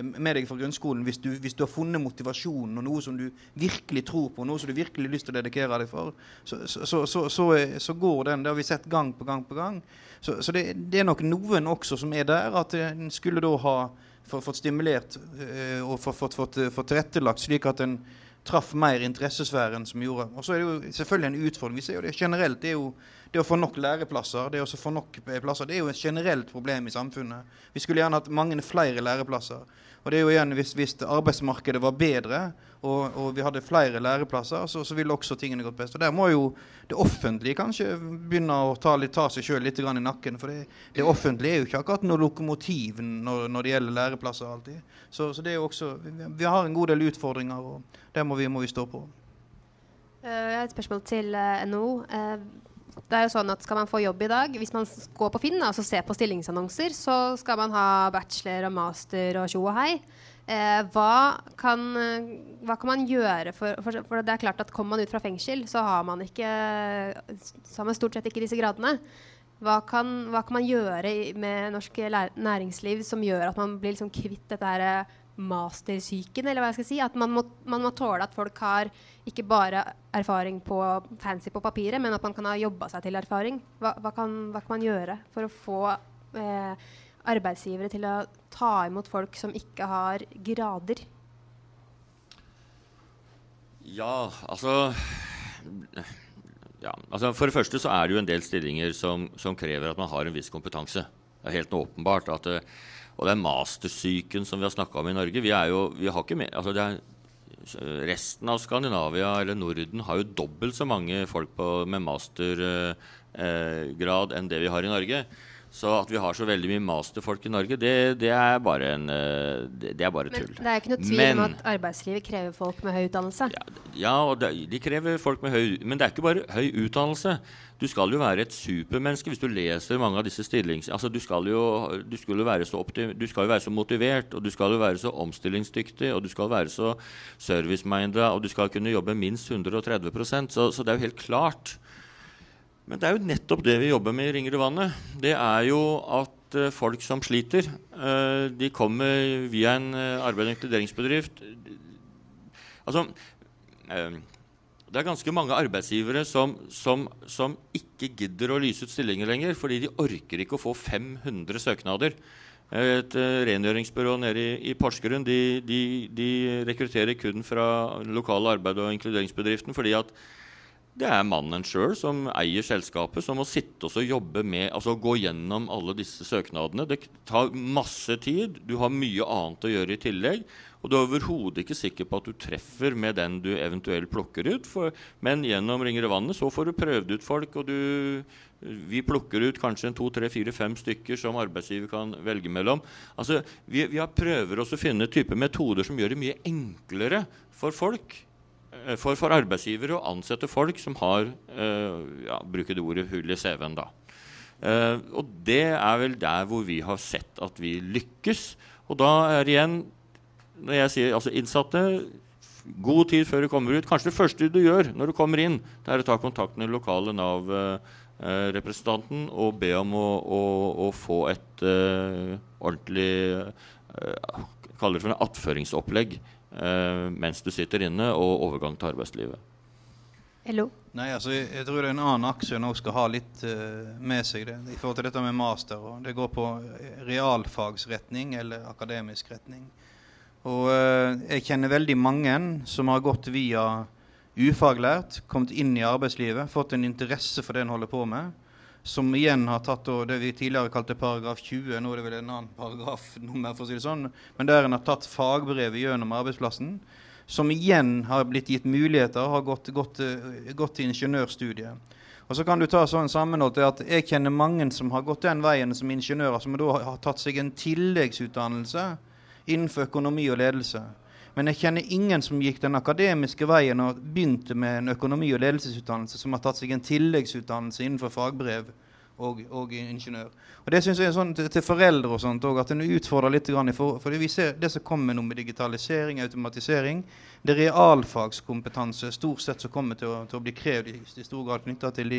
med deg fra grunnskolen hvis du, hvis du har funnet motivasjonen og noe som du virkelig tror på, noe som du virkelig har lyst til å dedikere deg for, så, så, så, så går den. Det har vi sett gang på gang på gang. Så, det, det, er nok noen også som er der, at en skulle da ha fått stimulert uh, og fått, fått, fått, tilrettelagt slik at en traff mer interessesfæren som gjorde. Og så er det jo selvfølgelig en utfordring. Vi ser jo det generelt. Det er jo, det å få nok læreplasser, det å få nok plasser, det er jo et generelt problem i samfunnet. Vi skulle gjerne hatt mange flere læreplasser. Og det er jo igjen, Hvis, hvis arbeidsmarkedet var bedre og, og, vi hadde flere læreplasser, så, så ville også tingene gått best. Og Der må jo det offentlige kanskje begynne å ta, ta seg sjøl litt i nakken. For det, det, offentlige er jo ikke akkurat noe lokomotiv når, når det gjelder læreplasser alltid. Så, så, det er jo også, vi, vi har en god del utfordringer, og der må vi, må vi stå på. Uh, jeg har et spørsmål til eh, NHO. Det er jo sånn at Skal man få jobb i dag, hvis man går på Finn og ser på stillingsannonser, så skal man ha bachelor og master og tjo og hei. Eh, hva, kan, hva, kan, man gjøre for, for, for, det er klart at Kommer man ut fra fengsel, så har man, ikke, så har man stort sett ikke disse gradene. Hva kan, hva kan man gjøre med norsk næringsliv som gjør at man blir liksom kvitt dette her mastersyken, eller hva jeg skal si. At man må, man må, tåle at folk har ikke bare erfaring på fancy på papiret, men at man kan ha jobba seg til erfaring. Hva, hva, kan, hva, kan, man gjøre for å få eh, arbeidsgivere til å ta imot folk som ikke har grader? Ja, altså ja, altså For det første så er det jo en del stillinger som, som krever at man har en viss kompetanse. Det er helt åpenbart at uh, og den mastersyken som vi har snakka om i Norge vi er jo, vi har ikke med, altså er, Resten av Skandinavia eller Norden har jo dobbelt så mange folk på, med mastergrad eh, enn det vi har i Norge. Så at vi har så veldig mye masterfolk i Norge, det, det, er bare en eh, det, det, er bare tull. Men det er ikke noe tvil men, om at arbeidslivet krever folk med høy utdannelse? Ja, ja og de krever folk med høy Men det er ikke bare høy utdannelse. Du skal jo være et supermenneske hvis du leser mange av disse stillings... Altså, du skal jo, du skal jo være så du skal jo være så motivert, og du skal jo være så omstillingsdyktig, og du skal være så service-minded, og du skal kunne jobbe minst 130 så, så det er jo helt klart men det er jo nettopp det vi jobber med i Ringer i vannet. Det er jo at uh, folk som sliter, uh, de kommer via en uh, arbeids- og inkluderingsbedrift. Altså Det er ganske mange arbeidsgivere som, som, som, ikke gidder å lyse ut stillinger lenger, fordi de orker ikke å få 500 søknader. Et rengjøringsbyrå nede i, i Porsgrunn de, de, de rekrutterer kun fra lokale arbeid- og inkluderingsbedriften fordi at det er mannen sjøl som eier selskapet, som må sitte og jobbe med, altså gå gjennom alle disse søknadene. Det tar masse tid. Du har mye annet å gjøre i tillegg. Og du er overhodet ikke sikker på at du treffer med den du eventuelt plukker ut. For, men gjennom Ringer i vannet så får du prøvd ut folk, og du, vi plukker ut kanskje en to, tre, fire, fem stykker som arbeidsgiver kan velge mellom. Altså, vi, vi prøver også å finne type metoder som gjør det mye enklere for folk for, for arbeidsgivere å ansette folk som har uh, ja, bruker det ordet hull i CV-en. da. Uh, og det er vel der hvor vi har sett at vi lykkes. Og da er igjen, når jeg sier altså innsatte God tid før du kommer ut. Kanskje det første du gjør når du kommer inn, det er å ta kontakt med den lokale Nav-representanten og be om å, å, å få et uh, ordentlig Kaller det for en attføringsopplegg mens du sitter inne, og overgang til arbeidslivet. Hello. Nei, altså, jeg, jeg, tror det er en annen aksje nå skal ha litt uh, med seg det, i forhold til dette med master. og Det går på realfagsretning eller akademisk retning. Og uh, jeg kjenner veldig mange som har gått via ufaglært, kommet inn i arbeidslivet, fått en interesse for det en holder på med som igjen har tatt det vi tidligere kalte paragraf 20. Nå er det vel en annen paragrafnummer, for å si det sånn. Men der en har tatt fagbrevet gjennom arbeidsplassen. Som igjen har blitt gitt muligheter og har gått, gått, gått til ingeniørstudiet. Og så kan du ta sånn sammenhold til at Jeg kjenner mange som har gått den veien som ingeniører, som da har tatt seg en tilleggsutdannelse innenfor økonomi og ledelse. Men jeg kjenner ingen som gikk den akademiske veien og begynte med en økonomi- og ledelsesutdannelse, som har tatt seg en tilleggsutdannelse innenfor fagbrev og, og ingeniør. Og Det syns jeg er sånn til, til, foreldre og sånt òg, at en utfordrer litt. Grann for, for vi ser det som kommer nå med digitalisering, automatisering, det er realfagskompetanse stort sett som kommer til å, til å bli krevd i, i, stor grad knytta til,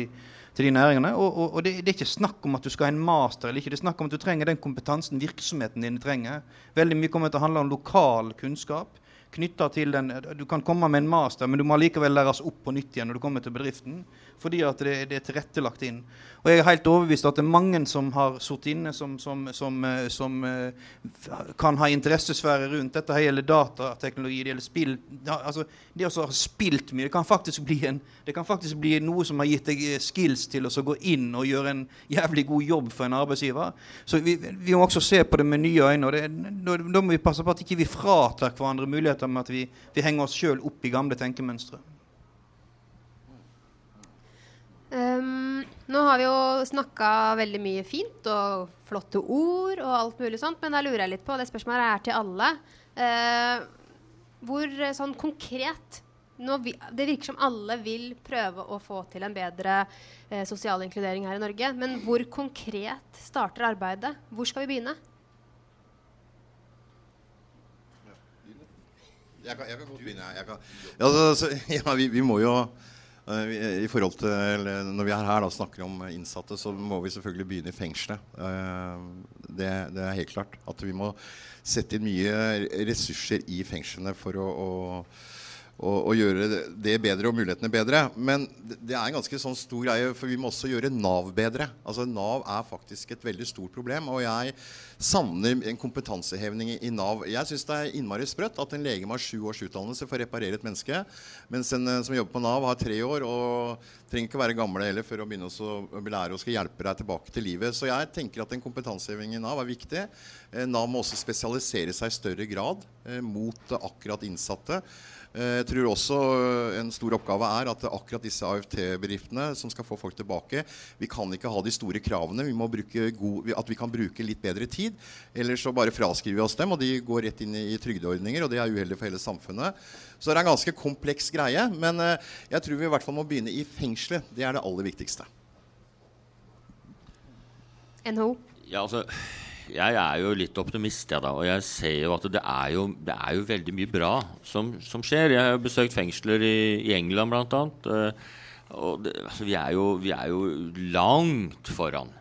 til, de næringene. Og, og, og det, det, er ikke snakk om at du skal ha en master eller ikke. Det er snakk om at du trenger den kompetansen virksomheten din trenger. Veldig mye kommer til å handle om lokal kunnskap knytta til den Du kan komme med en master, men du må likevel læres opp på nytt igjen når du kommer til bedriften. Fordi at det, det, er tilrettelagt inn. Og jeg er helt overbevist at det er mange som har sittet inne, som, som, som, eh, som uh, kan ha interessesfære rundt dette. Her gjelder datateknologi, det gjelder spill. Altså, det å ha spilt mye, det kan, faktisk bli en, det kan faktisk bli noe som har gitt deg eh, skills til å gå inn og gjøre en jævlig god jobb for en arbeidsgiver. Så vi, vi må også se på det med nye øyne. og da, må vi passe på at ikke vi fratar hverandre muligheter med at vi, vi henger oss sjøl opp i gamle tenkemønstre. Um, nå har vi jo snakka veldig mye fint og flotte ord og alt mulig sånt, men da lurer jeg litt på, det spørsmålet er til alle. Uh, hvor eh, sånn konkret vi, Det virker som alle vil prøve å få til en bedre uh, sosial inkludering her i Norge. Men hvor konkret starter arbeidet? Hvor skal vi begynne? Jeg kan, jeg kan godt begynne. Kan, altså, ja, vi, vi, må jo i forhold til, eller, Når vi er her og snakker om innsatte, så må vi selvfølgelig begynne i fengselet. Uh, det, det, er helt klart. At vi må sette inn mye ressurser i fengslene for å, å og, og, gjøre det bedre og mulighetene bedre. Men det, er en ganske sånn stor greie, for vi må også gjøre Nav bedre. Altså Nav er faktisk et veldig stort problem. Og jeg savner en kompetansehevning i, Nav. Jeg syns det er innmari sprøtt at en lege med sju års utdannelse får reparere et menneske, mens en som jobber på Nav, har tre år og trenger ikke være gamle heller for å begynne å lære og skal hjelpe deg tilbake til livet. Så jeg tenker at en kompetanseheving i Nav er viktig. Eh, Nav må også spesialisere seg i større grad eh, mot akkurat innsatte. Eh, jeg tror også eh, en stor oppgave er at akkurat disse AFT-bedriftene som skal få folk tilbake, vi kan ikke ha de store kravene. Vi må bruke god, at vi kan bruke litt bedre tid. Ellers så bare fraskriver vi oss dem, og de går rett inn i trygdeordninger. Og det er uheldig for hele samfunnet. Så det er en ganske kompleks greie. Men eh, jeg tror vi i hvert fall må begynne i fengselet. Det er det aller viktigste. NHO? Ja, altså jeg er jo litt optimist, jeg, da. Og jeg ser jo at det er jo, det er jo veldig mye bra som, som, skjer. Jeg har besøkt fengsler i, i England, blant annet. Uh, og det, altså, vi, er jo, vi, er jo, langt foran.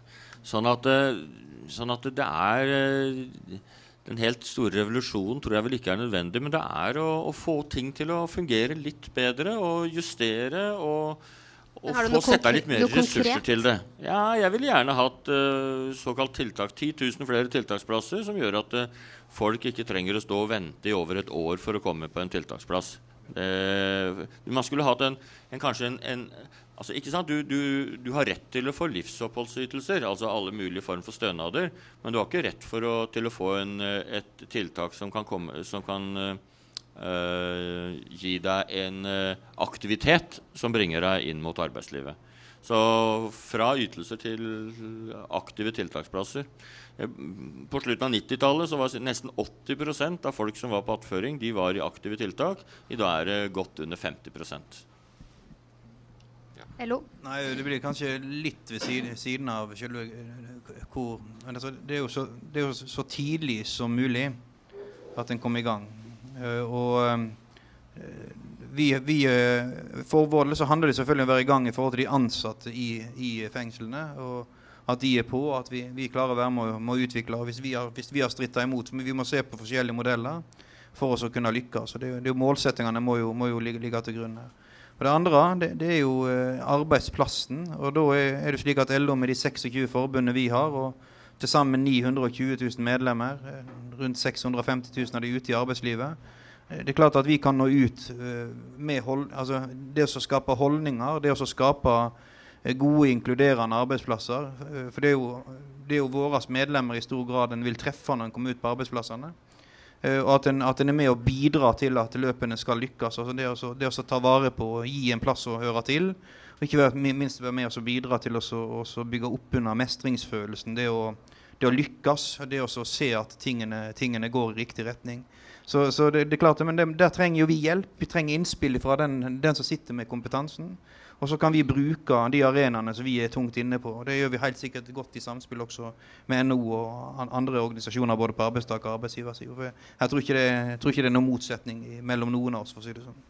Sånn at, uh, sånn at det er uh, Den helt store revolusjonen tror jeg vel ikke er nødvendig, men det er å, å få ting til å fungere litt bedre og justere og og få sette litt mer ressurser til det. Ja, jeg ville gjerne hatt uh, såkalt tiltak. 10 000 flere tiltaksplasser som gjør at uh, folk ikke trenger å stå og vente i over et år for å komme på en tiltaksplass. Uh, man skulle hatt en, en kanskje en, en altså, ikke sant? Du, du, du, har rett til å få livsoppholdsytelser, altså alle mulige form for stønader, men du har ikke rett å, til å få en, et tiltak som kan, komme, som kan Uh, gi deg en uh, aktivitet som bringer deg inn mot arbeidslivet. Så fra ytelser til aktive tiltaksplasser. På slutten av 90-tallet var nesten 80% av folk som var på attføring, de var i aktive tiltak. I dag er det godt under 50 ja. LO? Nei, Det blir kanskje litt ved siden, siden av selve hvor Men altså, det, er så, det er jo så tidlig som mulig at en kommer i gang. Eh, og eh, vi, vi, eh, for vår del så handler det selvfølgelig om å være i gang i forhold til de ansatte i, i fengslene. og At de er på, at vi, vi klarer å være med, å utvikle. og Hvis vi har, hvis har stritta imot, Men vi må se på forskjellige modeller for oss å kunne lykkes. Det, det, Målsettingene må jo, må jo ligge, ligge, til grunn her. Og Det andre det, det er jo arbeidsplassen. og Da er, er, det slik at LO med de 26 forbundene vi har, og til sammen 920 000 medlemmer. Eh, rundt 650 000 av de ute i arbeidslivet. Eh, det er klart at vi kan nå ut eh, med hold, altså det å skape holdninger, det å skape gode, inkluderende arbeidsplasser. For det er jo, det er jo våre medlemmer i stor grad en vil treffe når en kommer ut på arbeidsplassene. Og at en, at en, er med å bidra til at løpene skal lykkes. Altså det, å, det å ta vare på og gi en plass å høre til. Og ikke minst være med og bidra til å bygge opp under mestringsfølelsen. Det å, det å lykkes, det å se at tingene, tingene, går i riktig retning. Så, så det, det, er klart, men det, Der trenger jo vi hjelp. Vi trenger innspill fra den, den, som sitter med kompetansen. Og så kan vi bruke de arenaene som vi er tungt inne på. Det gjør vi helt sikkert godt i samspill også med NHO og andre organisasjoner både på arbeidstaker- og arbeidsgiversiden. Jeg tror ikke, det, jeg tror ikke det er noen motsetning mellom noen av oss. for å si det sånn.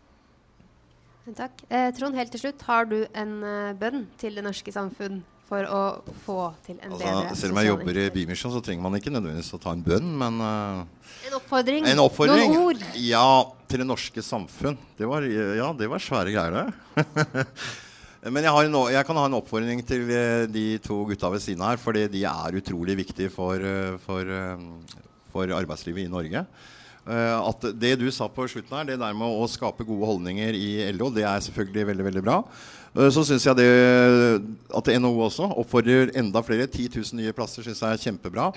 Takk. Eh, Trond, helt til slutt, har du en uh, bønn til det norske samfunn for å få til en altså, bedre Selv om jeg jobber i Bymisjon, så trenger man ikke nødvendigvis å ta en bønn, men uh, En oppfordring? En oppfordring. Noen ord? Ja, til det norske samfunn. Det var, ja, det var svære greier, det. Men jeg, har en, jeg, kan ha en oppfordring til eh, de to gutta ved siden her, fordi de er utrolig viktige for, eh, for, eh, for arbeidslivet i Norge. At det du sa på slutten her, det der med å skape gode holdninger i LO, det er selvfølgelig veldig veldig bra. Så syns jeg det at NHO også oppfordrer enda flere. 10 000 nye plasser syns jeg er kjempebra.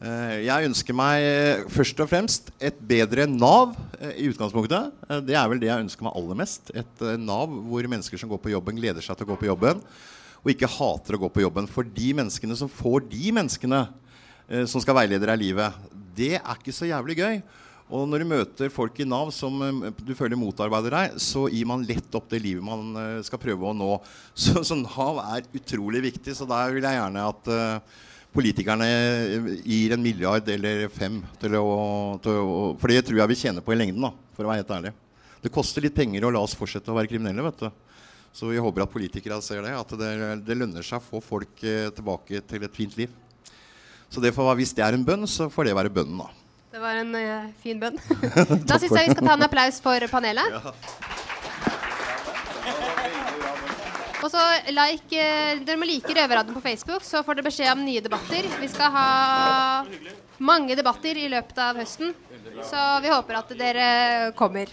Eh, jeg ønsker meg eh, først og fremst et bedre Nav eh, i utgangspunktet. Det er vel det jeg ønsker meg aller mest. Et Nav hvor mennesker som går på jobben, gleder seg til å gå på jobben. Og ikke hater å gå på jobben. For de menneskene som får de menneskene som skal veilede deg i livet, det er ikke så jævlig gøy. Og når du møter folk i Nav som du føler motarbeider deg, så gir man lett opp det livet man skal prøve å nå. Så, så Nav er utrolig viktig. Så der vil jeg gjerne at uh, politikerne gir en milliard eller fem til å, til å, For det tror jeg vi tjener på i lengden, da, for å være helt ærlig. Det koster litt penger å la oss fortsette å være kriminelle. vet du. Så vi håper at politikere ser det. At det, det lønner seg å få folk eh, tilbake til et fint liv. Så det får, hvis det er en bønn, så får det være bønnen, da. Det var en uh, fin bønn. da syns jeg vi skal ta en applaus for panelet. Ja. Og så like, uh, Dere må like Røverradioen på Facebook, så får dere beskjed om nye debatter. Vi skal ha mange debatter i løpet av høsten, så vi håper at dere kommer.